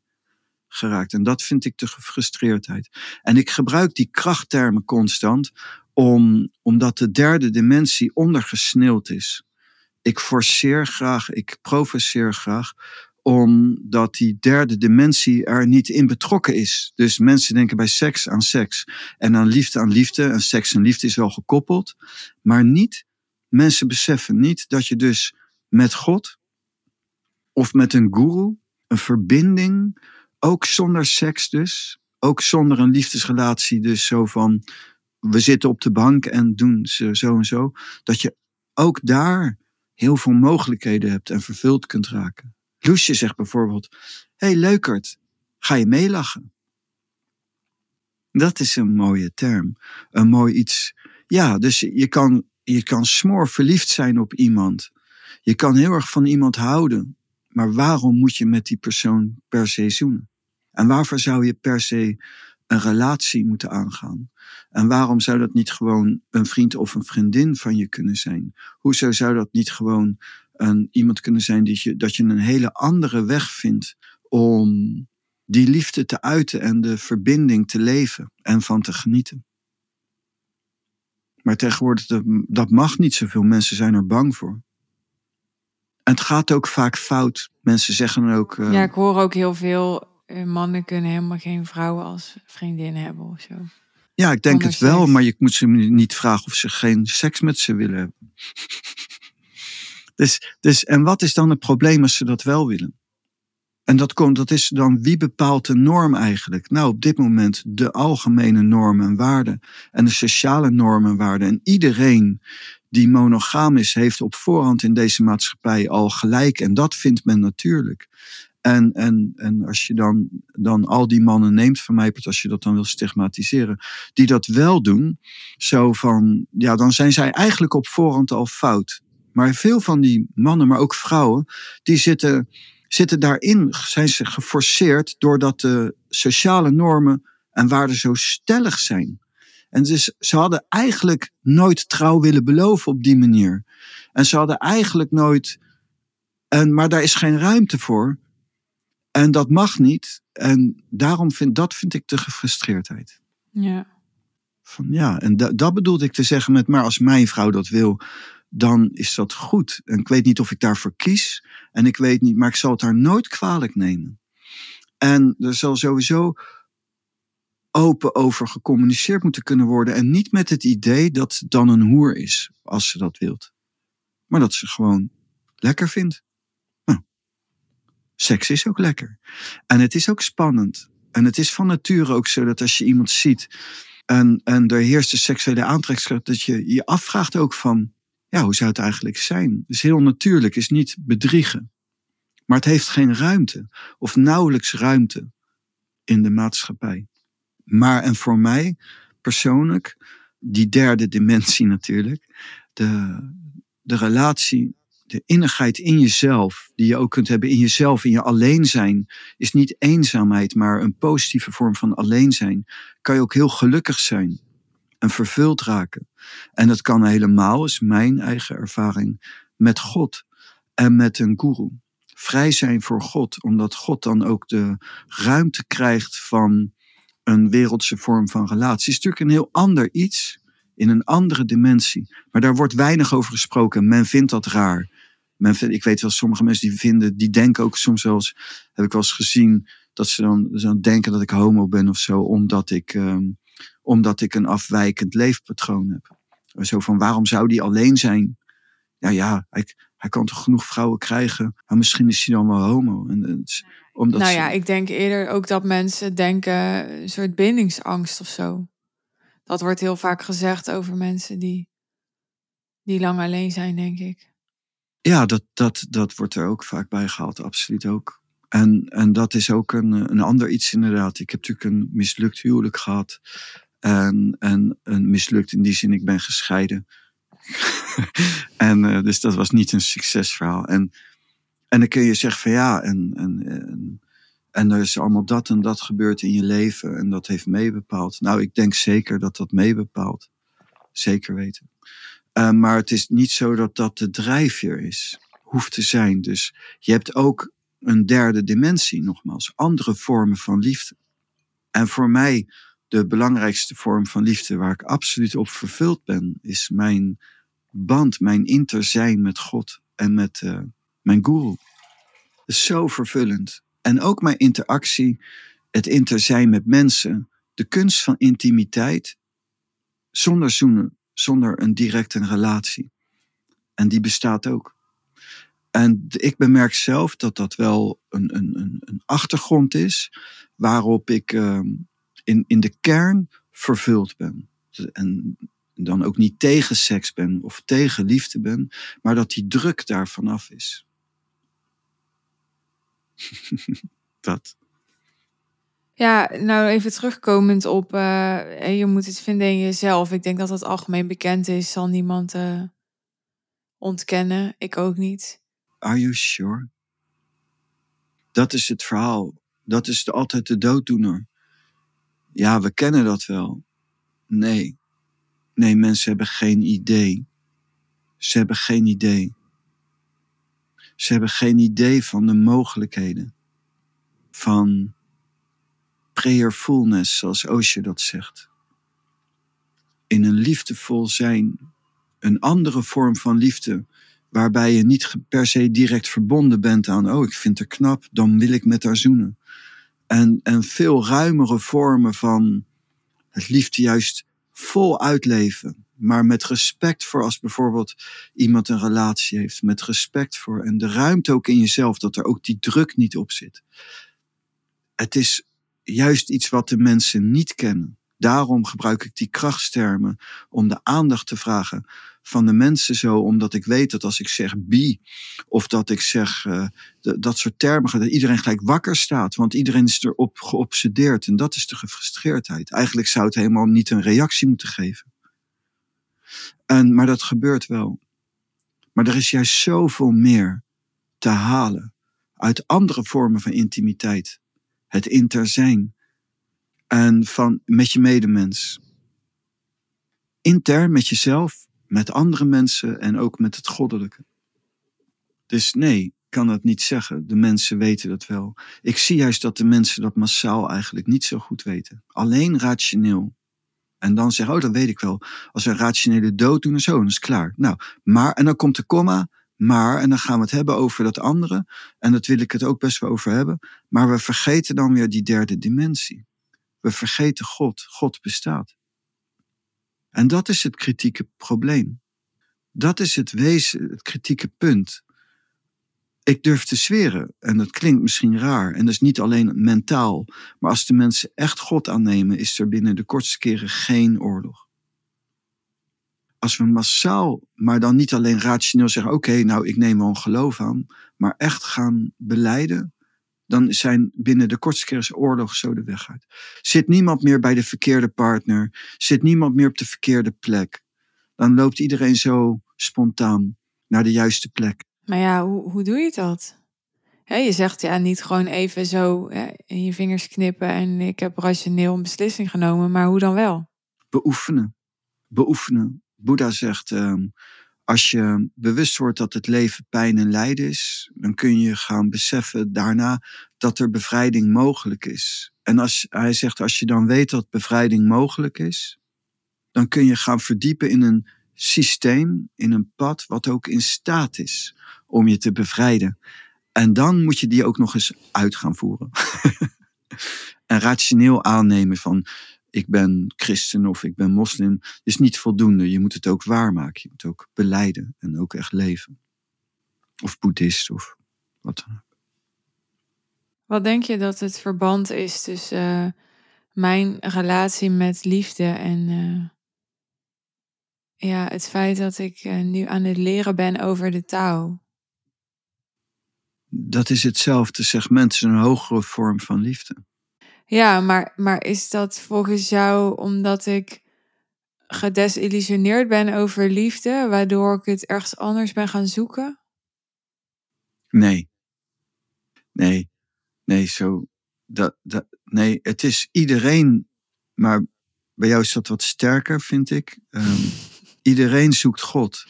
geraakt. En dat vind ik de gefrustreerdheid. En ik gebruik die krachttermen constant, om, omdat de derde dimensie ondergesneeuwd is. Ik forceer graag, ik provoceer graag, omdat die derde dimensie er niet in betrokken is. Dus mensen denken bij seks aan seks en aan liefde aan liefde. En seks en liefde is wel gekoppeld, maar niet. Mensen beseffen niet dat je dus met God of met een guru een verbinding, ook zonder seks dus, ook zonder een liefdesrelatie, dus zo van we zitten op de bank en doen ze zo en zo, dat je ook daar heel veel mogelijkheden hebt en vervuld kunt raken. Loesje zegt bijvoorbeeld: hey, leukert, ga je meelachen? Dat is een mooie term. Een mooi iets. Ja, dus je kan, je kan smoor verliefd zijn op iemand. Je kan heel erg van iemand houden. Maar waarom moet je met die persoon per se zoenen? En waarvoor zou je per se een relatie moeten aangaan? En waarom zou dat niet gewoon een vriend of een vriendin van je kunnen zijn? Hoezo zou dat niet gewoon een, iemand kunnen zijn die je, dat je een hele andere weg vindt om die liefde te uiten en de verbinding te leven en van te genieten? Maar tegenwoordig, dat, dat mag niet zoveel. Mensen zijn er bang voor. Het gaat ook vaak fout. Mensen zeggen ook. Uh, ja, ik hoor ook heel veel. Eh, mannen kunnen helemaal geen vrouwen als vriendin hebben of zo. Ja, ik denk het wel, maar je moet ze niet vragen of ze geen seks met ze willen hebben. dus, dus, en wat is dan het probleem als ze dat wel willen? En dat, komt, dat is dan wie bepaalt de norm eigenlijk? Nou, op dit moment de algemene normen en waarden en de sociale normen en waarden. En iedereen die monogaam is, heeft op voorhand in deze maatschappij al gelijk. En dat vindt men natuurlijk. En, en, en als je dan, dan al die mannen neemt, van mij, als je dat dan wil stigmatiseren, die dat wel doen, zo van, ja, dan zijn zij eigenlijk op voorhand al fout. Maar veel van die mannen, maar ook vrouwen, die zitten, zitten daarin, zijn ze geforceerd doordat de sociale normen en waarden zo stellig zijn. En dus ze hadden eigenlijk nooit trouw willen beloven op die manier. En ze hadden eigenlijk nooit. En, maar daar is geen ruimte voor. En dat mag niet. En daarom vind dat vind ik de gefrustreerdheid. Ja. Van, ja, en da, dat bedoelde ik te zeggen met, maar als mijn vrouw dat wil, dan is dat goed. En ik weet niet of ik daarvoor kies. En ik weet niet, maar ik zal het haar nooit kwalijk nemen. En er zal sowieso open over gecommuniceerd moeten kunnen worden. En niet met het idee dat dan een hoer is, als ze dat wilt. Maar dat ze gewoon lekker vindt. Nou, seks is ook lekker. En het is ook spannend. En het is van nature ook zo dat als je iemand ziet en, en er heerst de seksuele aantrekkingskracht, dat je je afvraagt ook van, ja, hoe zou het eigenlijk zijn? Het is heel natuurlijk, is niet bedriegen. Maar het heeft geen ruimte, of nauwelijks ruimte in de maatschappij. Maar en voor mij persoonlijk, die derde dimensie natuurlijk, de, de relatie, de innigheid in jezelf, die je ook kunt hebben in jezelf, in je alleen zijn, is niet eenzaamheid, maar een positieve vorm van alleen zijn. Kan je ook heel gelukkig zijn en vervuld raken. En dat kan helemaal, is mijn eigen ervaring, met God en met een guru. Vrij zijn voor God, omdat God dan ook de ruimte krijgt van een wereldse vorm van relatie. is natuurlijk een heel ander iets, in een andere dimensie. Maar daar wordt weinig over gesproken. Men vindt dat raar. Men ik weet wel, sommige mensen die vinden, die denken ook soms zelfs, heb ik wel eens gezien, dat ze dan, denken dat ik homo ben of zo, omdat ik, um, omdat ik een afwijkend leefpatroon heb. Zo van, waarom zou die alleen zijn? Ja, ja, hij, kan toch genoeg vrouwen krijgen, maar misschien is hij dan wel homo. En, het, omdat nou ja, ik denk eerder ook dat mensen denken een soort bindingsangst of zo. Dat wordt heel vaak gezegd over mensen die, die lang alleen zijn, denk ik. Ja, dat, dat, dat wordt er ook vaak bij gehaald, absoluut ook. En, en dat is ook een, een ander iets inderdaad. Ik heb natuurlijk een mislukt huwelijk gehad. En, en een mislukt in die zin, ik ben gescheiden. en uh, dus dat was niet een succesverhaal. En en dan kun je zeggen van ja, en, en, en, er is allemaal dat en dat gebeurd in je leven en dat heeft meebepaald. Nou, ik denk zeker dat dat meebepaalt. Zeker weten. Uh, maar het is niet zo dat dat de drijfveer is. Hoeft te zijn. Dus je hebt ook een derde dimensie, nogmaals. Andere vormen van liefde. En voor mij, de belangrijkste vorm van liefde waar ik absoluut op vervuld ben, is mijn band, mijn interzijn met God en met, uh, mijn guru. is zo vervullend. En ook mijn interactie, het inter zijn met mensen, de kunst van intimiteit, zonder zoenen, zonder een directe relatie. En die bestaat ook. En ik bemerk zelf dat dat wel een, een, een achtergrond is waarop ik uh, in, in de kern vervuld ben. En dan ook niet tegen seks ben of tegen liefde ben, maar dat die druk daar vanaf is. dat. Ja, nou even terugkomend op, uh, je moet het vinden in jezelf. Ik denk dat dat algemeen bekend is, zal niemand uh, ontkennen. Ik ook niet. Are you sure? Dat is het verhaal. Dat is de, altijd de dooddoener. Ja, we kennen dat wel. Nee. Nee, mensen hebben geen idee. Ze hebben geen idee. Ze hebben geen idee van de mogelijkheden van prayerfulness, zoals Osho dat zegt. In een liefdevol zijn, een andere vorm van liefde, waarbij je niet per se direct verbonden bent aan, oh, ik vind haar knap, dan wil ik met haar zoenen. En, en veel ruimere vormen van het liefde juist vol uitleven maar met respect voor als bijvoorbeeld iemand een relatie heeft. Met respect voor en de ruimte ook in jezelf, dat er ook die druk niet op zit. Het is juist iets wat de mensen niet kennen. Daarom gebruik ik die krachtstermen om de aandacht te vragen van de mensen zo, omdat ik weet dat als ik zeg bi of dat ik zeg de, dat soort termen, dat iedereen gelijk wakker staat, want iedereen is erop geobsedeerd en dat is de gefrustreerdheid. Eigenlijk zou het helemaal niet een reactie moeten geven. En, maar dat gebeurt wel. Maar er is juist zoveel meer te halen uit andere vormen van intimiteit. Het inter zijn. En van met je medemens. intern met jezelf, met andere mensen en ook met het goddelijke. Dus nee, ik kan dat niet zeggen. De mensen weten dat wel. Ik zie juist dat de mensen dat massaal eigenlijk niet zo goed weten. Alleen rationeel. En dan zeggen, oh, dat weet ik wel. Als we een rationele dood doen en zo, dan is het klaar. Nou, maar, en dan komt de komma, maar, en dan gaan we het hebben over dat andere. En dat wil ik het ook best wel over hebben. Maar we vergeten dan weer die derde dimensie. We vergeten God. God bestaat. En dat is het kritieke probleem. Dat is het wezen, het kritieke punt. Ik durf te zweren, en dat klinkt misschien raar, en dat is niet alleen mentaal, maar als de mensen echt God aannemen, is er binnen de kortste keren geen oorlog. Als we massaal, maar dan niet alleen rationeel zeggen: oké, nou ik neem wel een geloof aan, maar echt gaan beleiden, dan zijn binnen de kortste keren oorlog zo de weg uit. Zit niemand meer bij de verkeerde partner, zit niemand meer op de verkeerde plek, dan loopt iedereen zo spontaan naar de juiste plek. Maar ja, hoe, hoe doe je dat? je zegt ja, niet gewoon even zo in je vingers knippen en ik heb rationeel een beslissing genomen, maar hoe dan wel? Beoefenen. Beoefenen. Boeddha zegt, ehm, als je bewust wordt dat het leven pijn en lijden is, dan kun je gaan beseffen daarna dat er bevrijding mogelijk is. En als, hij zegt, als je dan weet dat bevrijding mogelijk is, dan kun je gaan verdiepen in een systeem, in een pad wat ook in staat is om je te bevrijden. En dan moet je die ook nog eens uit gaan voeren. en rationeel aannemen van ik ben christen of ik ben moslim is niet voldoende. Je moet het ook waarmaken. Je moet ook beleiden en ook echt leven. Of boeddhist of wat dan ook. Wat denk je dat het verband is tussen uh, mijn relatie met liefde en uh, ja, het feit dat ik uh, nu aan het leren ben over de taal? Dat is hetzelfde segment, is een hogere vorm van liefde. Ja, maar, maar is dat volgens jou omdat ik gedesillusioneerd ben over liefde, waardoor ik het ergens anders ben gaan zoeken? Nee. Nee. Nee, zo. Dat, dat, nee, het is iedereen, maar bij jou is dat wat sterker, vind ik. Um, iedereen zoekt God.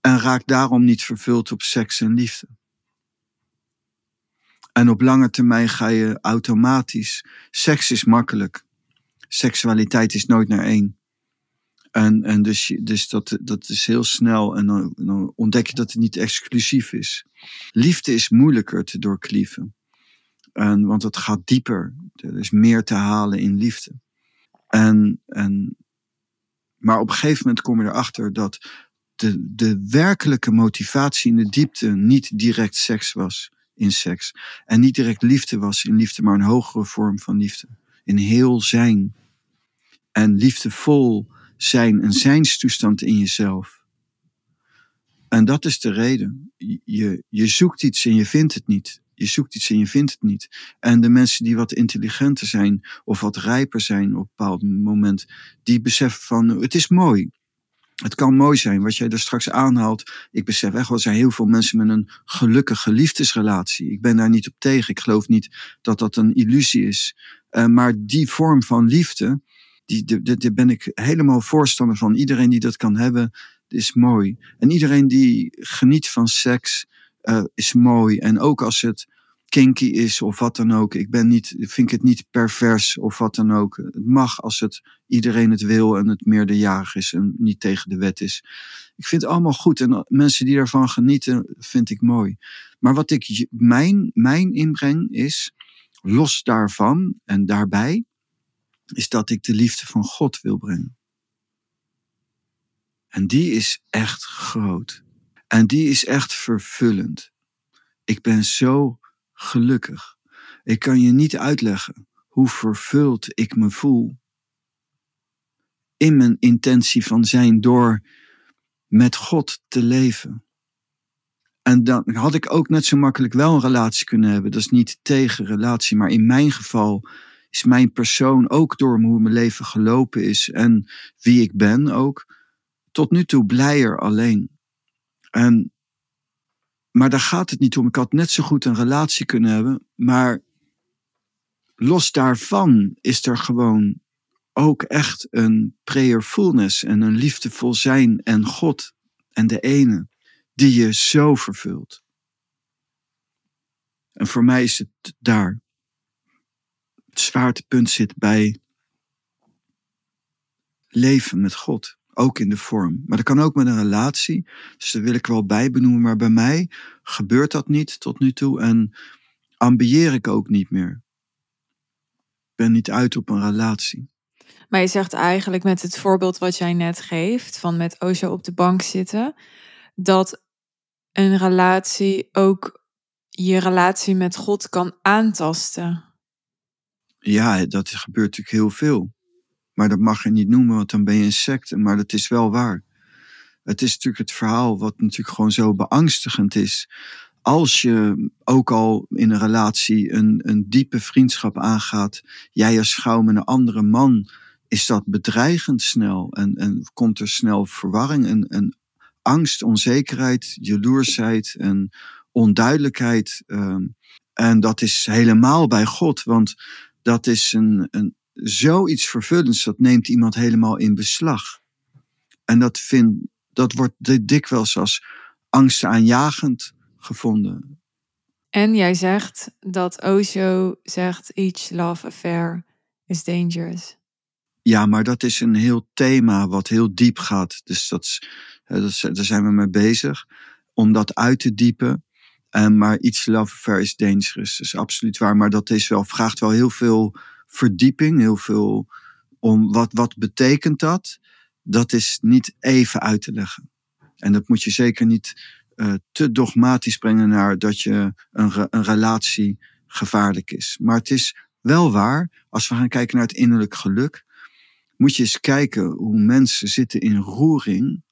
En raakt daarom niet vervuld op seks en liefde. En op lange termijn ga je automatisch. Seks is makkelijk. Seksualiteit is nooit naar één. En, en dus, dus dat, dat is heel snel. En dan, ontdek je dat het niet exclusief is. Liefde is moeilijker te doorklieven. En, want het gaat dieper. Er is meer te halen in liefde. En, en, maar op een gegeven moment kom je erachter dat de, de werkelijke motivatie in de diepte niet direct seks was in seks. En niet direct liefde was in liefde, maar een hogere vorm van liefde. In heel zijn. En liefdevol zijn, een zijnstoestand in jezelf. En dat is de reden. Je, je zoekt iets en je vindt het niet. Je zoekt iets en je vindt het niet. En de mensen die wat intelligenter zijn of wat rijper zijn op een bepaald moment, die beseffen van het is mooi. Het kan mooi zijn wat jij er straks aanhaalt. Ik besef echt wel, er zijn heel veel mensen met een gelukkige liefdesrelatie. Ik ben daar niet op tegen. Ik geloof niet dat dat een illusie is. Uh, maar die vorm van liefde, die, daar ben ik helemaal voorstander van. Iedereen die dat kan hebben, is mooi. En iedereen die geniet van seks, uh, is mooi. En ook als het kinky is of wat dan ook. Ik ben niet, vind het niet pervers of wat dan ook. Het mag als het iedereen het wil en het meerderjarig is en niet tegen de wet is. Ik vind het allemaal goed en mensen die daarvan genieten, vind ik mooi. Maar wat ik, mijn, mijn inbreng is, los daarvan en daarbij, is dat ik de liefde van God wil brengen. En die is echt groot. En die is echt vervullend. Ik ben zo gelukkig. Ik kan je niet uitleggen hoe vervuld ik me voel in mijn intentie van zijn door met God te leven. En dan had ik ook net zo makkelijk wel een relatie kunnen hebben. Dat is niet tegen relatie, maar in mijn geval is mijn persoon ook door hoe mijn leven gelopen is en wie ik ben ook, tot nu toe blijer alleen. En maar daar gaat het niet om. Ik had net zo goed een relatie kunnen hebben. Maar los daarvan is er gewoon ook echt een prayerfulness en een liefdevol zijn en God en de ene die je zo vervult. En voor mij is het daar. Het zwaartepunt zit bij leven met God. Ook in de vorm. Maar dat kan ook met een relatie. Dus daar wil ik wel bij benoemen. Maar bij mij gebeurt dat niet tot nu toe. En ambieer ik ook niet meer. Ik ben niet uit op een relatie. Maar je zegt eigenlijk met het voorbeeld wat jij net geeft, van met Osho op de bank zitten, dat een relatie ook je relatie met God kan aantasten. Ja, dat gebeurt natuurlijk heel veel. Maar dat mag je niet noemen, want dan ben je een secte. Maar dat is wel waar. Het is natuurlijk het verhaal wat natuurlijk gewoon zo beangstigend is. Als je ook al in een relatie een, een diepe vriendschap aangaat, jij als vrouw met een andere man, is dat bedreigend snel. En, en komt er snel verwarring en, en angst, onzekerheid, jaloersheid en onduidelijkheid. Ehm, en dat is helemaal bij God, want dat is een, een, zoiets vervullends, dat neemt iemand helemaal in beslag. En dat, vind, dat wordt dikwijls als angstaanjagend gevonden. En jij zegt dat Osho zegt each love affair is dangerous. Ja, maar dat is een heel thema wat heel diep gaat. Dus dat, dat, daar zijn we mee bezig. Om dat uit te diepen. En maar each love affair is dangerous. Dat is absoluut waar. Maar dat is wel, vraagt wel heel veel verdieping, heel veel om wat, wat betekent dat? Dat is niet even uit te leggen. En dat moet je zeker niet uh, te dogmatisch brengen naar dat je een, een relatie gevaarlijk is. Maar het is wel waar, als we gaan kijken naar het innerlijk geluk, moet je eens kijken hoe mensen zitten in roering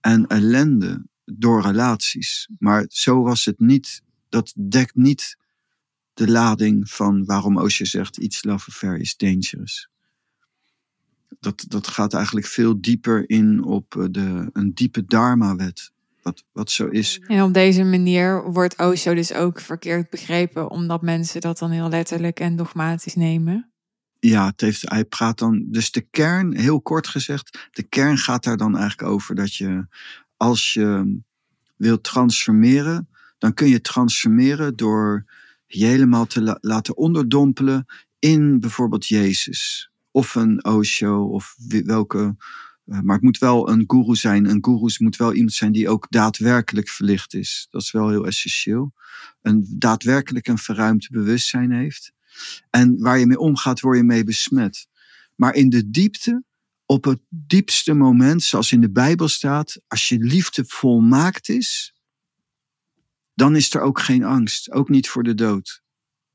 en ellende door relaties. Maar zo was het niet, dat dekt niet de lading van waarom Osho zegt iets love affair is dangerous. Dat, dat gaat eigenlijk veel dieper in op eh, de, een diepe dharma-wet. Wat, wat zo is. En op deze manier wordt Osho dus ook verkeerd begrepen, omdat mensen dat dan heel letterlijk en dogmatisch nemen. Ja, het heeft, hij praat dan. Dus de kern, heel kort gezegd, de kern gaat daar dan eigenlijk over dat je, als je wilt transformeren, dan kun je transformeren door je helemaal te laten onderdompelen in bijvoorbeeld Jezus. Of een Osho, of welke. Eh, maar het moet wel een guru zijn. Een guru moet wel iemand zijn die ook daadwerkelijk verlicht is. Dat is wel heel essentieel. Een daadwerkelijk een verruimd bewustzijn heeft. En waar je mee omgaat, word je mee besmet. Maar in de diepte, op het diepste moment, zoals in de Bijbel staat, als je liefde volmaakt is, dan is er ook geen angst, ook niet voor de dood.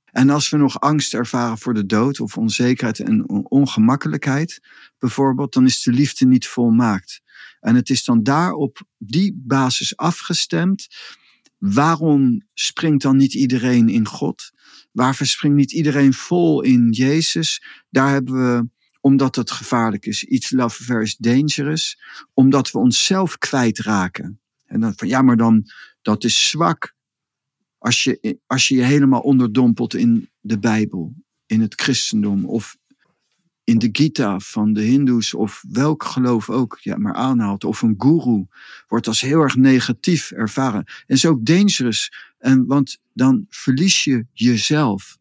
En als we nog angst ervaren voor de dood of onzekerheid en ongemakkelijkheid bijvoorbeeld, dan is de liefde niet volmaakt. En het is dan daar op die basis afgestemd. Waarom springt dan niet iedereen in God? Waarvoor springt niet iedereen vol in Jezus? Daar hebben we, omdat het gevaarlijk is, iets love versus dangerous, omdat we onszelf kwijtraken. En dan van ja, maar dan dat is zwak. Als je, als je je helemaal onderdompelt in de Bijbel, in het christendom of in de Gita van de Hindoes of welk geloof ook ja, maar aanhaalt, of een guru, wordt als heel erg negatief ervaren. En is ook dangerous, en, want dan verlies je jezelf.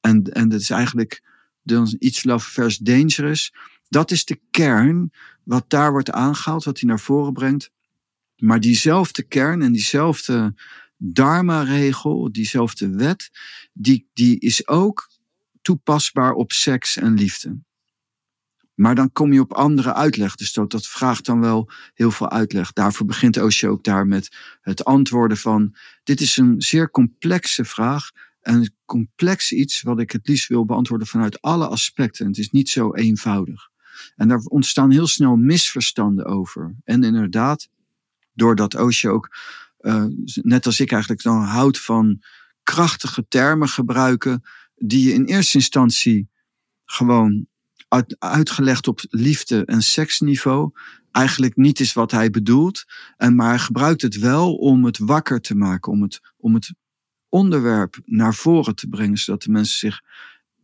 En, en dat is eigenlijk dan iets love vers dangerous. Dat is de kern wat daar wordt aangehaald, wat hij naar voren brengt. Maar diezelfde kern en diezelfde dharma-regel, diezelfde wet, die, die is ook toepasbaar op seks en liefde. Maar dan kom je op andere uitleg. Dus dat, vraagt dan wel heel veel uitleg. Daarvoor begint Osho ook daar met het antwoorden van: dit is een zeer complexe vraag. Een complex iets wat ik het liefst wil beantwoorden vanuit alle aspecten. Het is niet zo eenvoudig. En daar ontstaan heel snel misverstanden over. En inderdaad, doordat Osho ook, uh, net als ik eigenlijk, dan houdt van krachtige termen gebruiken, die je in eerste instantie gewoon uit, uitgelegd op liefde- en seksniveau eigenlijk niet is wat hij bedoelt. En, maar gebruikt het wel om het wakker te maken, om het, om het onderwerp naar voren te brengen, zodat de mensen zich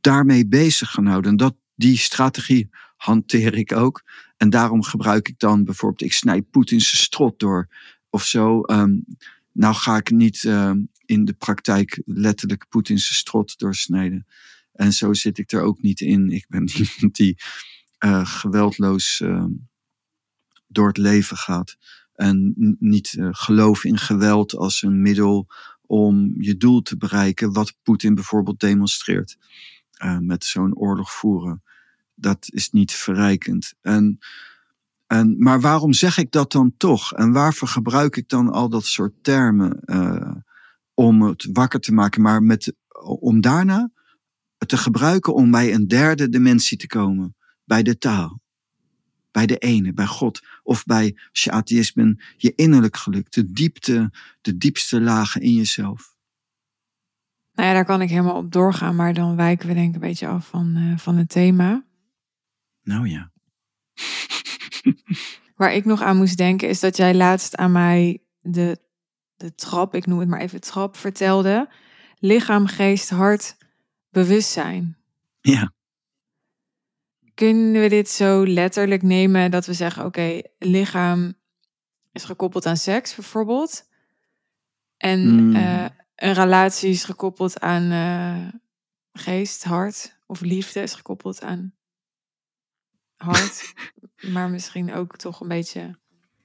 daarmee bezig gaan houden. En dat, die strategie hanteer ik ook. En daarom gebruik ik dan bijvoorbeeld, ik snijd Poetin's strot door of zo. Um, nou ga ik niet ehm, in de praktijk letterlijk Poetin's strot doorsnijden. En zo zit ik er ook niet in. Ik ben iemand die uh, geweldloos ehm, door het leven gaat. En niet uh, geloof in geweld als een middel om je doel te bereiken, wat Poetin bijvoorbeeld demonstreert. Uh, met zo'n oorlog voeren. Dat is niet verrijkend. En, en, maar waarom zeg ik dat dan toch? En waarvoor gebruik ik dan al dat soort termen uh, om het wakker te maken, maar met, om daarna te gebruiken om bij een derde dimensie te komen, bij de taal bij de ene, bij God. Of bij, als je atheïst je innerlijk geluk. De diepte, de diepste lagen in jezelf. Nou ja, daar kan ik helemaal op doorgaan. Maar dan wijken we denk ik een beetje af van, uh, van het thema. Nou ja. Waar ik nog aan moest denken is dat jij laatst aan mij de, de trap, ik noem het maar even trap, vertelde. Lichaam, geest, hart, bewustzijn. Ja kunnen we dit zo letterlijk nemen dat we zeggen: oké, lichaam is gekoppeld aan seks bijvoorbeeld. En mm. uh, een relatie is gekoppeld aan uh, geest, hart. Of liefde is gekoppeld aan hart. maar misschien ook toch een beetje.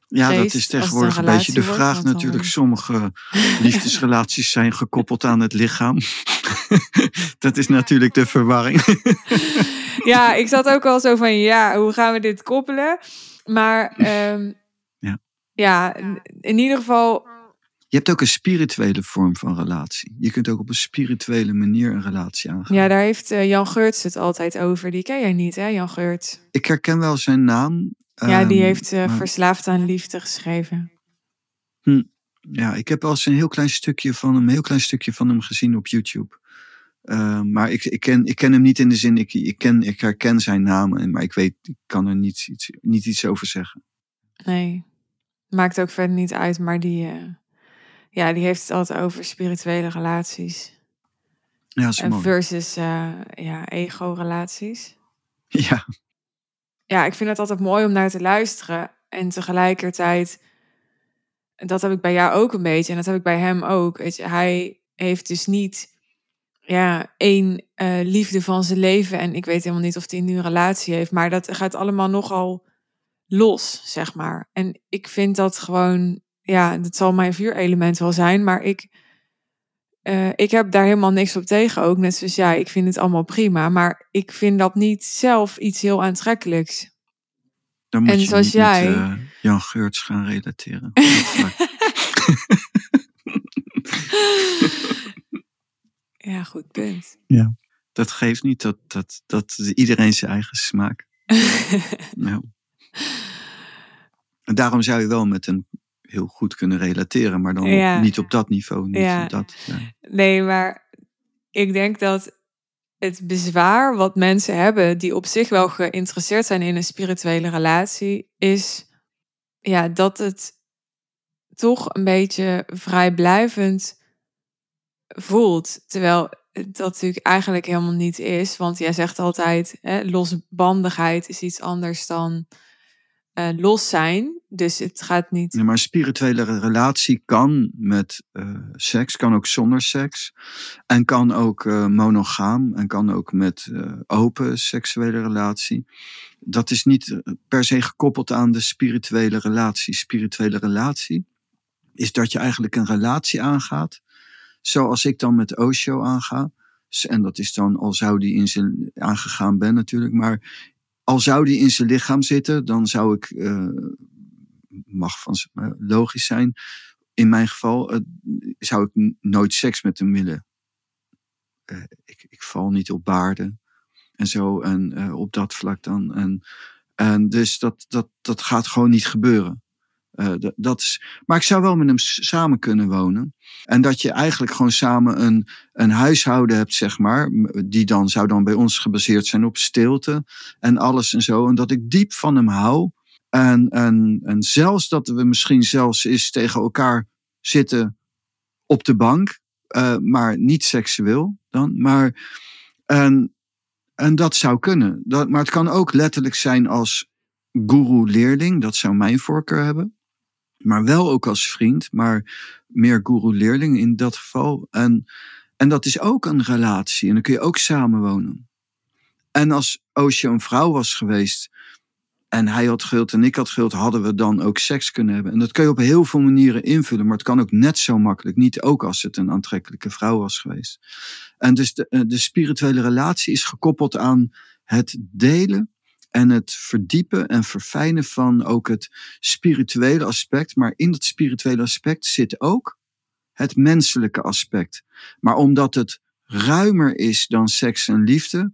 Ja, dat is tegenwoordig een, een beetje de vraag wordt, natuurlijk. Sommige liefdesrelaties zijn gekoppeld aan het lichaam. dat is natuurlijk de verwarring. ja, ik zat ook al zo van, ja, hoe gaan we dit koppelen? Maar um, ja. ja, in ieder geval... Je hebt ook een spirituele vorm van relatie. Je kunt ook op een spirituele manier een relatie aangaan. Ja, daar heeft uh, Jan Geurts het altijd over. Die ken jij niet, hè, Jan Geurts? Ik herken wel zijn naam. Ja, die um, heeft uh, maar... Verslaafd aan Liefde geschreven. Hm. Ja, ik heb wel eens een heel klein stukje van hem, een heel klein stukje van hem gezien op YouTube. Uh, maar ik, ik, ken, ik ken hem niet in de zin, ik, ik, ken, ik herken zijn naam, maar ik weet, ik kan er niet iets, niet iets over zeggen. Nee, maakt ook verder niet uit, maar die, uh, ja, die heeft het altijd over spirituele relaties. Ja, is mooi. Versus uh, ja, ego-relaties. Ja. Ja, ik vind het altijd mooi om naar te luisteren. En tegelijkertijd, dat heb ik bij jou ook een beetje. En dat heb ik bij hem ook. Weet je, hij heeft dus niet ja, één uh, liefde van zijn leven. En ik weet helemaal niet of hij nu een relatie heeft. Maar dat gaat allemaal nogal los, zeg maar. En ik vind dat gewoon, ja, dat zal mijn vuurelement wel zijn. Maar ik, uh, ik heb daar helemaal niks op tegen ook. Net zoals jij, ik vind het allemaal prima. Maar ik vind dat niet zelf iets heel aantrekkelijks. Dan moet en je zoals jij. Met, uh, Jan Geurts gaan relateren. Ja, goed punt. Ja. Dat geeft niet dat, dat, dat iedereen zijn eigen smaak. ja. En daarom zou je wel met hem heel goed kunnen relateren, maar dan ja. niet op dat niveau. Niet ja. dat, ja. Nee, maar ik denk dat het bezwaar wat mensen hebben, die op zich wel geïnteresseerd zijn in een spirituele relatie, is ja, dat het toch een beetje vrijblijvend voelt. Terwijl dat natuurlijk eigenlijk helemaal niet is. Want jij zegt altijd, hè, losbandigheid is iets anders dan uh, los zijn. Dus het gaat niet. Maar een spirituele relatie kan met uh, seks, kan ook zonder seks. En kan ook uh, monogaam en kan ook met open seksuele relatie. Dat is niet per se gekoppeld aan de spirituele relatie. Spirituele relatie is dat je eigenlijk een relatie aangaat Zoals ik dan met Osho aanga. En dat is dan, al zou die in zijn aangegaan ben natuurlijk, maar al zou die in zijn lichaam zitten, dan zou ik, uh, mag van uh, logisch zijn, in mijn geval, uh, zou ik nooit seks met hem willen. ik, ik val niet op baarden en zo, en op dat vlak dan. En, en dus dat, dat, dat gaat gewoon niet gebeuren. Uh, dat is, maar ik zou wel met hem samen kunnen wonen. En dat je eigenlijk gewoon samen een, een huishouden hebt, zeg maar. Die dan zou dan bij ons gebaseerd zijn op stilte en alles en zo. En dat ik diep van hem hou. En, en, en zelfs dat we misschien zelfs eens tegen elkaar zitten op de bank. Uh, maar niet seksueel dan. Maar, en, En dat zou kunnen. Dat, maar het kan ook letterlijk zijn als guru-leerling. Dat zou mijn voorkeur hebben. Maar wel ook als vriend, maar meer guru-leerling in dat geval. En, en dat is ook een relatie. En dan kun je ook samenwonen. En als Osho een vrouw was geweest en hij had gewild en ik had gewild, hadden we dan ook seks kunnen hebben. En dat kun je op heel veel manieren invullen, maar het kan ook net zo makkelijk niet, ook als het een aantrekkelijke vrouw was geweest. En dus de, eh, de spirituele relatie is gekoppeld aan het delen en het verdiepen en verfijnen van ook het spirituele aspect. Maar in dat spirituele aspect zit ook het menselijke aspect. Maar omdat het ruimer is dan seks en liefde,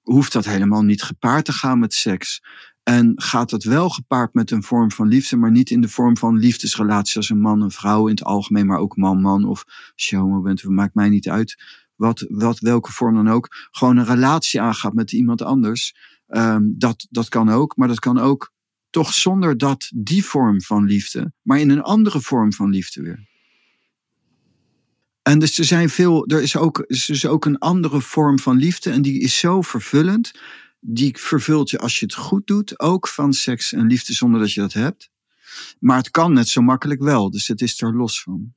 hoeft dat helemaal niet gepaard te gaan met seks. En gaat het wel gepaard met een vorm van liefde, maar niet in de vorm van liefdesrelatie als een man en vrouw in het algemeen, maar ook man-man of showmo bent, maakt mij niet uit. Wat, wat, welke vorm dan ook. Gewoon een relatie aangaat met iemand anders. Um, dat, dat kan ook, maar dat kan ook toch zonder dat die vorm van liefde, maar in een andere vorm van liefde weer. En dus er, zijn veel, er is ook, is dus ook een andere vorm van liefde en die is zo vervullend. Die vervult je als je het goed doet, ook van seks en liefde zonder dat je dat hebt. Maar het kan net zo makkelijk wel, dus het is er los van.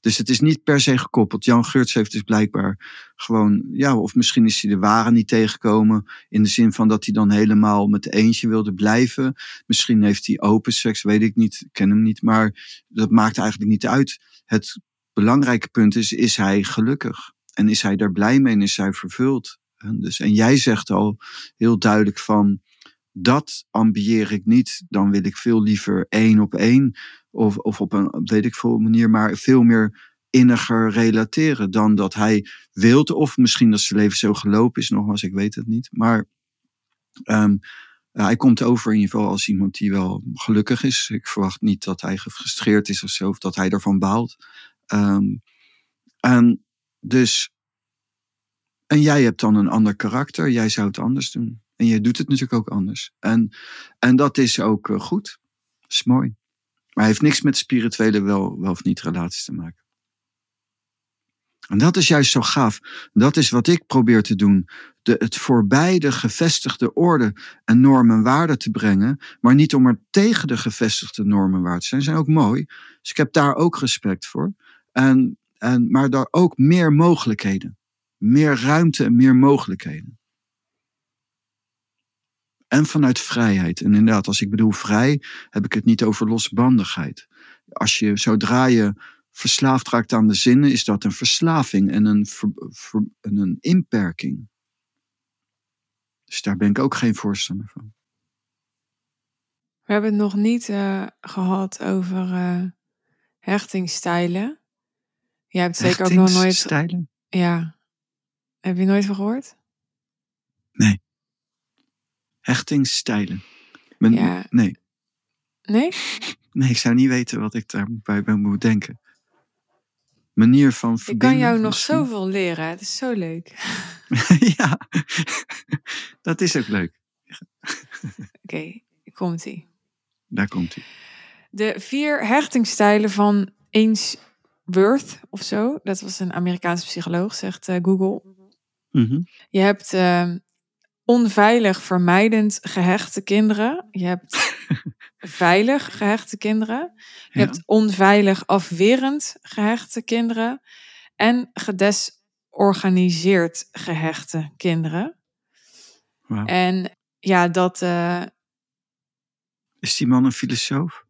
Dus het is niet per se gekoppeld. Jan Geurts heeft dus blijkbaar gewoon, ja, of misschien is hij de ware niet tegengekomen. In de zin van dat hij dan helemaal met eentje wilde blijven. Misschien heeft hij open seks, weet ik niet, ken hem niet. Maar dat maakt eigenlijk niet uit. Het belangrijke punt is, is hij gelukkig? En is hij daar blij mee en is hij vervuld? En, dus, en jij zegt al heel duidelijk van, dat ambieer ik niet. Dan wil ik veel liever één op één of, of op een weet ik veel manier, maar veel meer inniger relateren dan dat hij wilt. Of misschien dat zijn leven zo gelopen is, nogmaals, ik weet het niet. Maar ja, hij komt over in ieder geval als iemand die wel gelukkig is. Ik verwacht niet dat hij gefrustreerd is of zo, of dat hij ervan baalt. Um, en dus, en jij hebt dan een ander karakter, jij zou het anders doen. En jij doet het natuurlijk ook anders. En, en dat is ook uh, goed. Dat is mooi. Maar heeft niks met spirituele wel, wel of niet relaties te maken. En dat is juist zo gaaf. Dat is wat ik probeer te doen. De, het voorbij de gevestigde orde en normen en waarden te brengen. Maar niet om er tegen de gevestigde normen en waarden te zijn. zijn ook mooi. Dus ik heb daar ook respect voor. En, en, maar daar ook meer mogelijkheden. Meer ruimte en meer mogelijkheden. En vanuit vrijheid. En inderdaad, als ik bedoel vrij, heb ik het niet over losbandigheid. Als je, zodra je verslaafd raakt aan de zinnen, is dat een verslaving en een, ver, ver, een inperking. Dus daar ben ik ook geen voorstander van. We hebben het nog niet uh, gehad over uh, hechtingstijlen. Jij hebt zeker ook nog nooit. Stijlen? Ja. Heb je nooit van gehoord? Nee. Hechtingsstijlen. Men, Ja. Nee. Nee? nee, ik zou niet weten wat ik daarbij bij moet denken. Manier van Ik kan jou nog misschien? zoveel leren. Het is zo leuk. ja, dat is ook leuk. Oké, komt ie. Daar komt hij. De vier hechtingstijlen van Ainsworth of zo. Dat was een Amerikaanse psycholoog, zegt eh, Google. Mhm. Je hebt eh, onveilig vermijdend gehechte kinderen. Je hebt veilig gehechte kinderen. Je Ja. hebt onveilig afwerend gehechte kinderen. En gedesorganiseerd gehechte kinderen. En ja, dat... eh, Is die man een filosoof?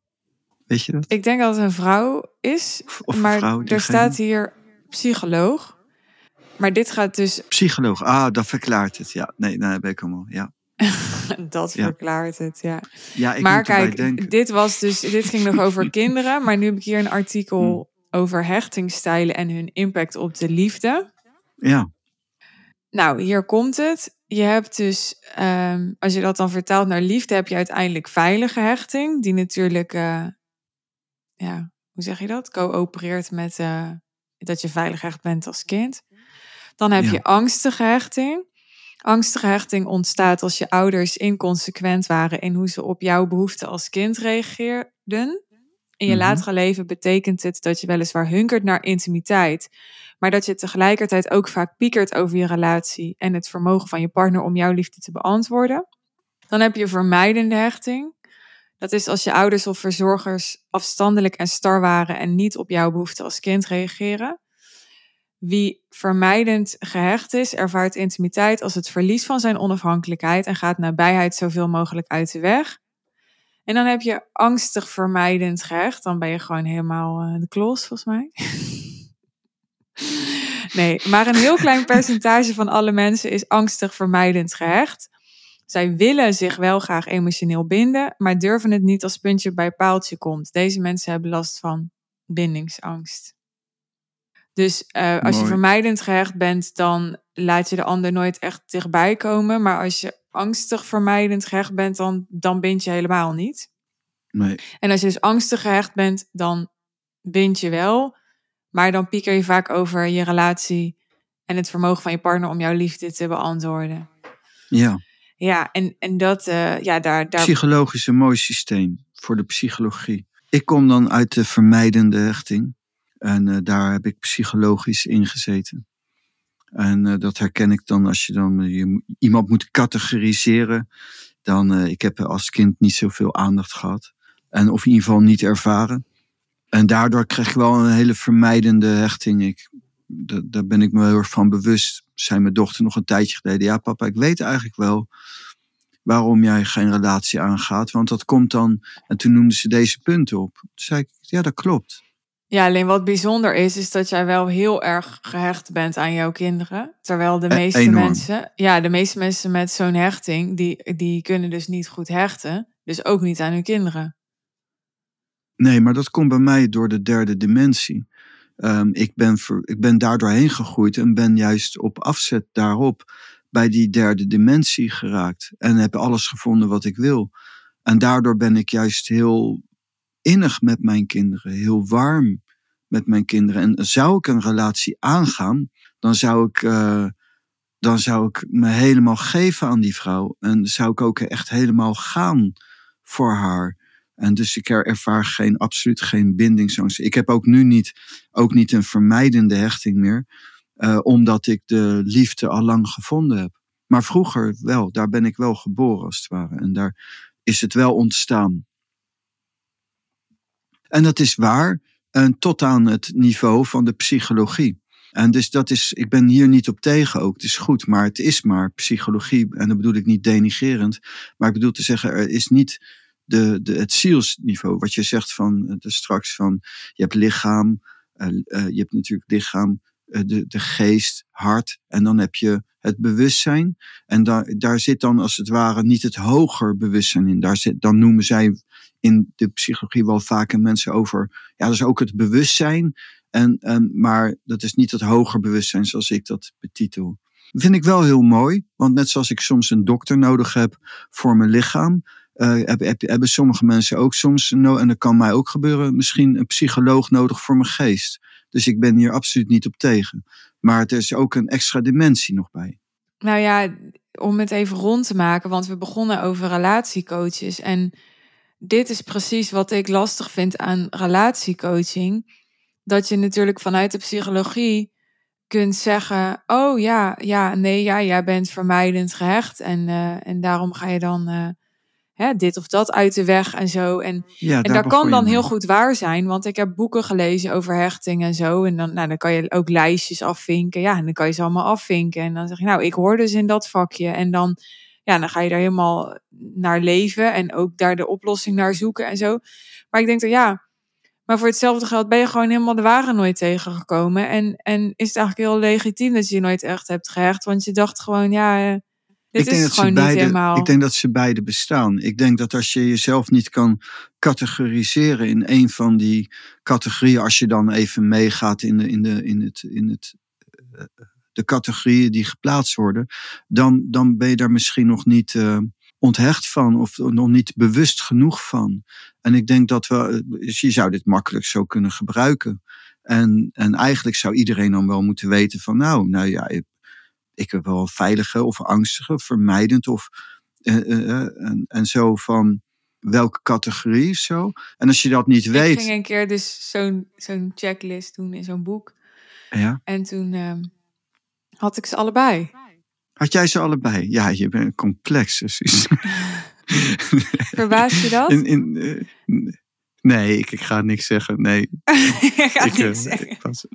Weet je dat? ik denk dat het een vrouw is. Of, maar vrouw? er staat hier psycholoog. Maar dit gaat dus... Psycholoog. Ah, dat verklaart het. Ja, nee, nee, ben ik allemaal. Ja, dat Ja. verklaart het, ja. ja ik maar kijk, denken. dit was dus, dit ging nog over kinderen, maar nu heb ik hier een artikel Hmm. over hechtingstijlen en hun impact op de liefde. Ja, Nou, hier komt het. Je hebt dus, ehm, als je dat dan vertaalt naar liefde, heb je uiteindelijk veilige hechting, die natuurlijk, eh, ja, hoe zeg je dat? Coöpereert met eh, dat je veilig hecht bent als kind. Dan heb Ja. je angstige hechting. Angstige hechting ontstaat als je ouders inconsequent waren in hoe ze op jouw behoeften als kind reageerden. In je Mhm. latere leven betekent het dat je weliswaar hunkert naar intimiteit, maar dat je tegelijkertijd ook vaak piekert over je relatie en het vermogen van je partner om jouw liefde te beantwoorden. Dan heb je vermijdende hechting. Dat is als je ouders of verzorgers afstandelijk en star waren en niet op jouw behoeften als kind reageren. Wie vermijdend gehecht is, ervaart intimiteit als het verlies van zijn onafhankelijkheid en gaat nabijheid zoveel mogelijk uit de weg. En dan heb je angstig vermijdend gehecht. Dan ben je gewoon helemaal eh, de klos, volgens mij. nee, maar een heel klein percentage van alle mensen is angstig vermijdend gehecht. Zij willen zich wel graag emotioneel binden, maar durven het niet als puntje bij paaltje komt. Deze mensen hebben last van bindingsangst. Dus eh, als je vermijdend gehecht bent, dan laat je de ander nooit echt dichtbij komen. Maar als je angstig vermijdend gehecht bent, dan, dan bind je helemaal niet. Nee. En als je dus angstig gehecht bent, dan bind je wel. Maar dan pieker je vaak over je relatie en het vermogen van je partner om jouw liefde te beantwoorden. Ja, Ja, en, en dat, eh, ja, daar, daar psychologisch een mooi systeem voor de psychologie. Ik kom dan uit de vermijdende hechting. En eh, daar heb ik psychologisch in gezeten. En eh, dat herken ik dan als je dan eh, iemand moet categoriseren. Dan, ik heb als kind niet zoveel aandacht gehad. En of in ieder geval niet ervaren. En daardoor kreeg ik wel een hele vermijdende hechting. Ik, da- daar ben ik me heel erg van bewust. Zei mijn dochter nog een tijdje geleden. Ja papa, ik weet eigenlijk wel waarom jij geen relatie aangaat. Want dat komt dan... En toen noemde ze deze punten op. Toen zei ik, ja dat klopt. Ja, alleen wat bijzonder is, is dat jij wel heel erg gehecht bent aan jouw kinderen. Terwijl de E- meeste enorm. mensen, ja, de meeste mensen met zo'n hechting, die, die kunnen dus niet goed hechten. Dus ook niet aan hun kinderen. Nee, maar dat komt bij mij door de derde dimensie. Ehm, ik, ben ver- ik ben daar doorheen gegroeid en ben juist op afzet daarop bij die derde dimensie geraakt. En heb alles gevonden wat ik wil. En daardoor ben ik juist heel innig met mijn kinderen, heel warm met mijn kinderen. En zou ik een relatie aangaan, dan zou ik, eh, dan zou ik me helemaal geven aan die vrouw. En zou ik ook echt helemaal gaan voor haar. En dus ik er- ervaar geen, absoluut geen bindingsangst. Ik heb ook nu niet, ook niet een vermijdende hechting meer, eh, omdat ik de liefde al lang gevonden heb. Maar vroeger wel, daar ben ik wel geboren als het ware. En daar is het wel ontstaan. En dat is waar, en tot aan het niveau van de psychologie. En dus dat is, ik ben hier niet op tegen ook, het is goed, maar het is maar psychologie. En dat bedoel ik niet denigerend, maar ik bedoel te zeggen, er is niet de, de, het zielsniveau. Wat je zegt van eh, de straks van, je hebt lichaam, eh, eh, je hebt natuurlijk lichaam, de, de geest, hart, en dan heb je het bewustzijn. En daar, daar zit dan als het ware niet het hoger bewustzijn in. Daar zit, dan noemen zij in de psychologie wel vaker mensen over, ja, is ook het bewustzijn. En, en, maar dat is niet het hoger bewustzijn zoals ik dat betitel. Vind ik wel heel mooi, want net zoals ik soms een dokter nodig heb voor mijn lichaam, uh, heb, heb, hebben sommige mensen ook soms, en dat kan mij ook gebeuren, misschien een psycholoog nodig voor mijn geest. Dus ik ben hier absoluut niet op tegen. Maar er is ook een extra dimensie nog bij. Nou ja, om het even rond te maken, want we begonnen over relatiecoaches. En dit is precies wat ik lastig vind aan relatiecoaching. Dat je natuurlijk vanuit de psychologie kunt zeggen: Oh ja, ja, nee, ja, jij bent vermijdend gehecht. En, uh, en daarom ga je dan uh, hè, dit of dat uit de weg en zo. En, ja, en dat kan dan heel goed waar zijn, want ik heb boeken gelezen over hechting en zo. En dan, nou, dan kan je ook lijstjes afvinken. Ja, en dan kan je ze allemaal afvinken. En dan zeg je: Nou, ik hoor dus in dat vakje. En dan. Ja, dan ga je daar helemaal naar leven en ook daar de oplossing naar zoeken en zo. Maar ik denk dat ja, maar voor hetzelfde geld ben je gewoon helemaal de wagen nooit tegengekomen. En, en is het eigenlijk heel legitiem dat je je nooit echt hebt gehecht. Want je dacht gewoon, ja, dit ik is denk gewoon dat niet beide, helemaal... Ik denk dat ze beide bestaan. Ik denk dat als je jezelf niet kan categoriseren in een van die categorieën. Als je dan even meegaat in, de, in, de, in, het, in het, uh, de categorieën die geplaatst worden. Dan, dan ben je daar misschien nog niet... Uh, onthecht van of nog niet bewust genoeg van. En ik denk dat we, je zou dit makkelijk zo kunnen gebruiken. En, en eigenlijk zou iedereen dan wel moeten weten van nou, nou ja, ik, ik heb wel veilige of angstige, vermijdend of uh, uh, en, en zo van welke categorie zo. En als je dat niet Ik weet, ging een keer dus zo'n zo'n checklist doen in zo'n boek. ja, En toen ehm, had ik ze allebei. had jij ze allebei? Ja, je bent complex, Suus. Verbaas je dat? In, in, eh, nee, ik, ik ga niks zeggen. Nee, ik, eh, niks zeggen. ik was-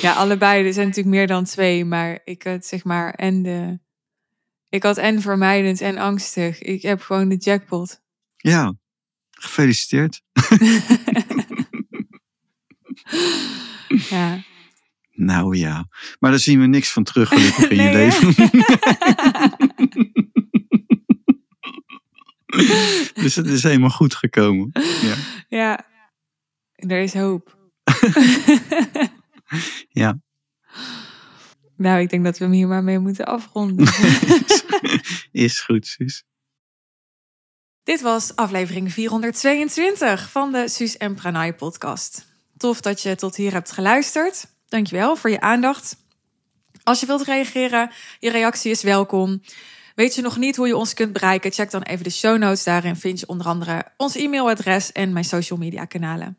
Ja, allebei. Er zijn natuurlijk meer dan twee. Maar ik had zeg maar en de... Ik had en vermijdend en angstig. Ik heb gewoon de jackpot. ja, gefeliciteerd. Ja. Nou ja, maar daar zien we niks van terug gelukkig in je Nee, leven. dus het is helemaal goed gekomen. Ja. ja. Er is hoop. Ja. Nou, ik denk dat we hem hier maar mee moeten afronden. Is goed, Suus. Dit was aflevering 422 van de Suus en Pranay podcast. Tof dat je tot hier hebt geluisterd. Dankjewel voor je aandacht. Als je wilt reageren, je reactie is welkom. Weet je nog niet hoe je ons kunt bereiken? Check dan even de show notes. Daarin vind je onder andere ons e-mailadres en mijn social media kanalen.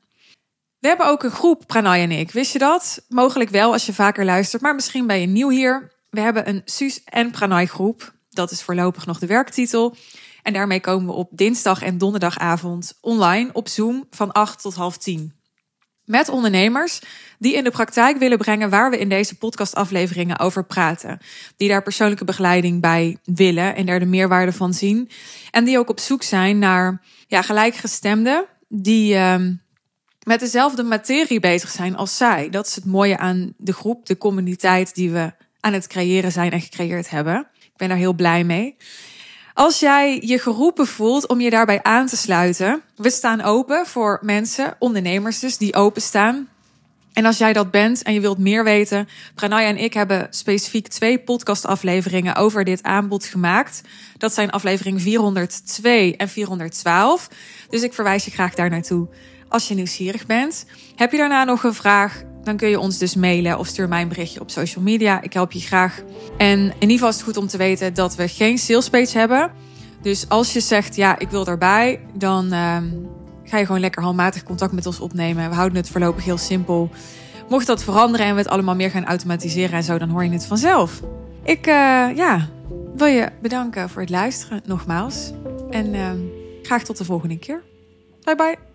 We hebben ook een groep, Pranay en ik. Wist je dat? Mogelijk wel als je vaker luistert, maar misschien ben je nieuw hier. We hebben een Suus en Pranay groep. Dat is voorlopig nog de werktitel. En daarmee komen we op dinsdag en donderdagavond online op Zoom van 8 tot half 10. Met ondernemers die in de praktijk willen brengen waar we in deze podcastafleveringen over praten. Die daar persoonlijke begeleiding bij willen en daar de meerwaarde van zien. En die ook op zoek zijn naar ja, gelijkgestemden die ehm, met dezelfde materie bezig zijn als zij. Dat is het mooie aan de groep, de communiteit die we aan het creëren zijn en gecreëerd hebben. Ik ben daar heel blij mee. Als jij je geroepen voelt om je daarbij aan te sluiten, we staan open voor mensen, ondernemers dus, die openstaan. En als jij dat bent en je wilt meer weten, Pranaya en ik hebben specifiek twee podcastafleveringen over dit aanbod gemaakt. Dat zijn aflevering 402 en 412. Dus ik verwijs je graag daar naartoe als je nieuwsgierig bent. Heb je daarna nog een vraag, dan kun je ons dus mailen of stuur mij een berichtje op social media. Ik help je graag. En in ieder geval is het goed om te weten dat we geen sales page hebben. Dus als je zegt, ja, ik wil erbij, dan ehm, ga je gewoon lekker handmatig contact met ons opnemen. We houden het voorlopig heel simpel. Mocht dat veranderen en we het allemaal meer gaan automatiseren en zo, dan hoor je het vanzelf. Ik eh, ja, wil je bedanken voor het luisteren, nogmaals. En ehm, graag tot de volgende keer. Bye bye.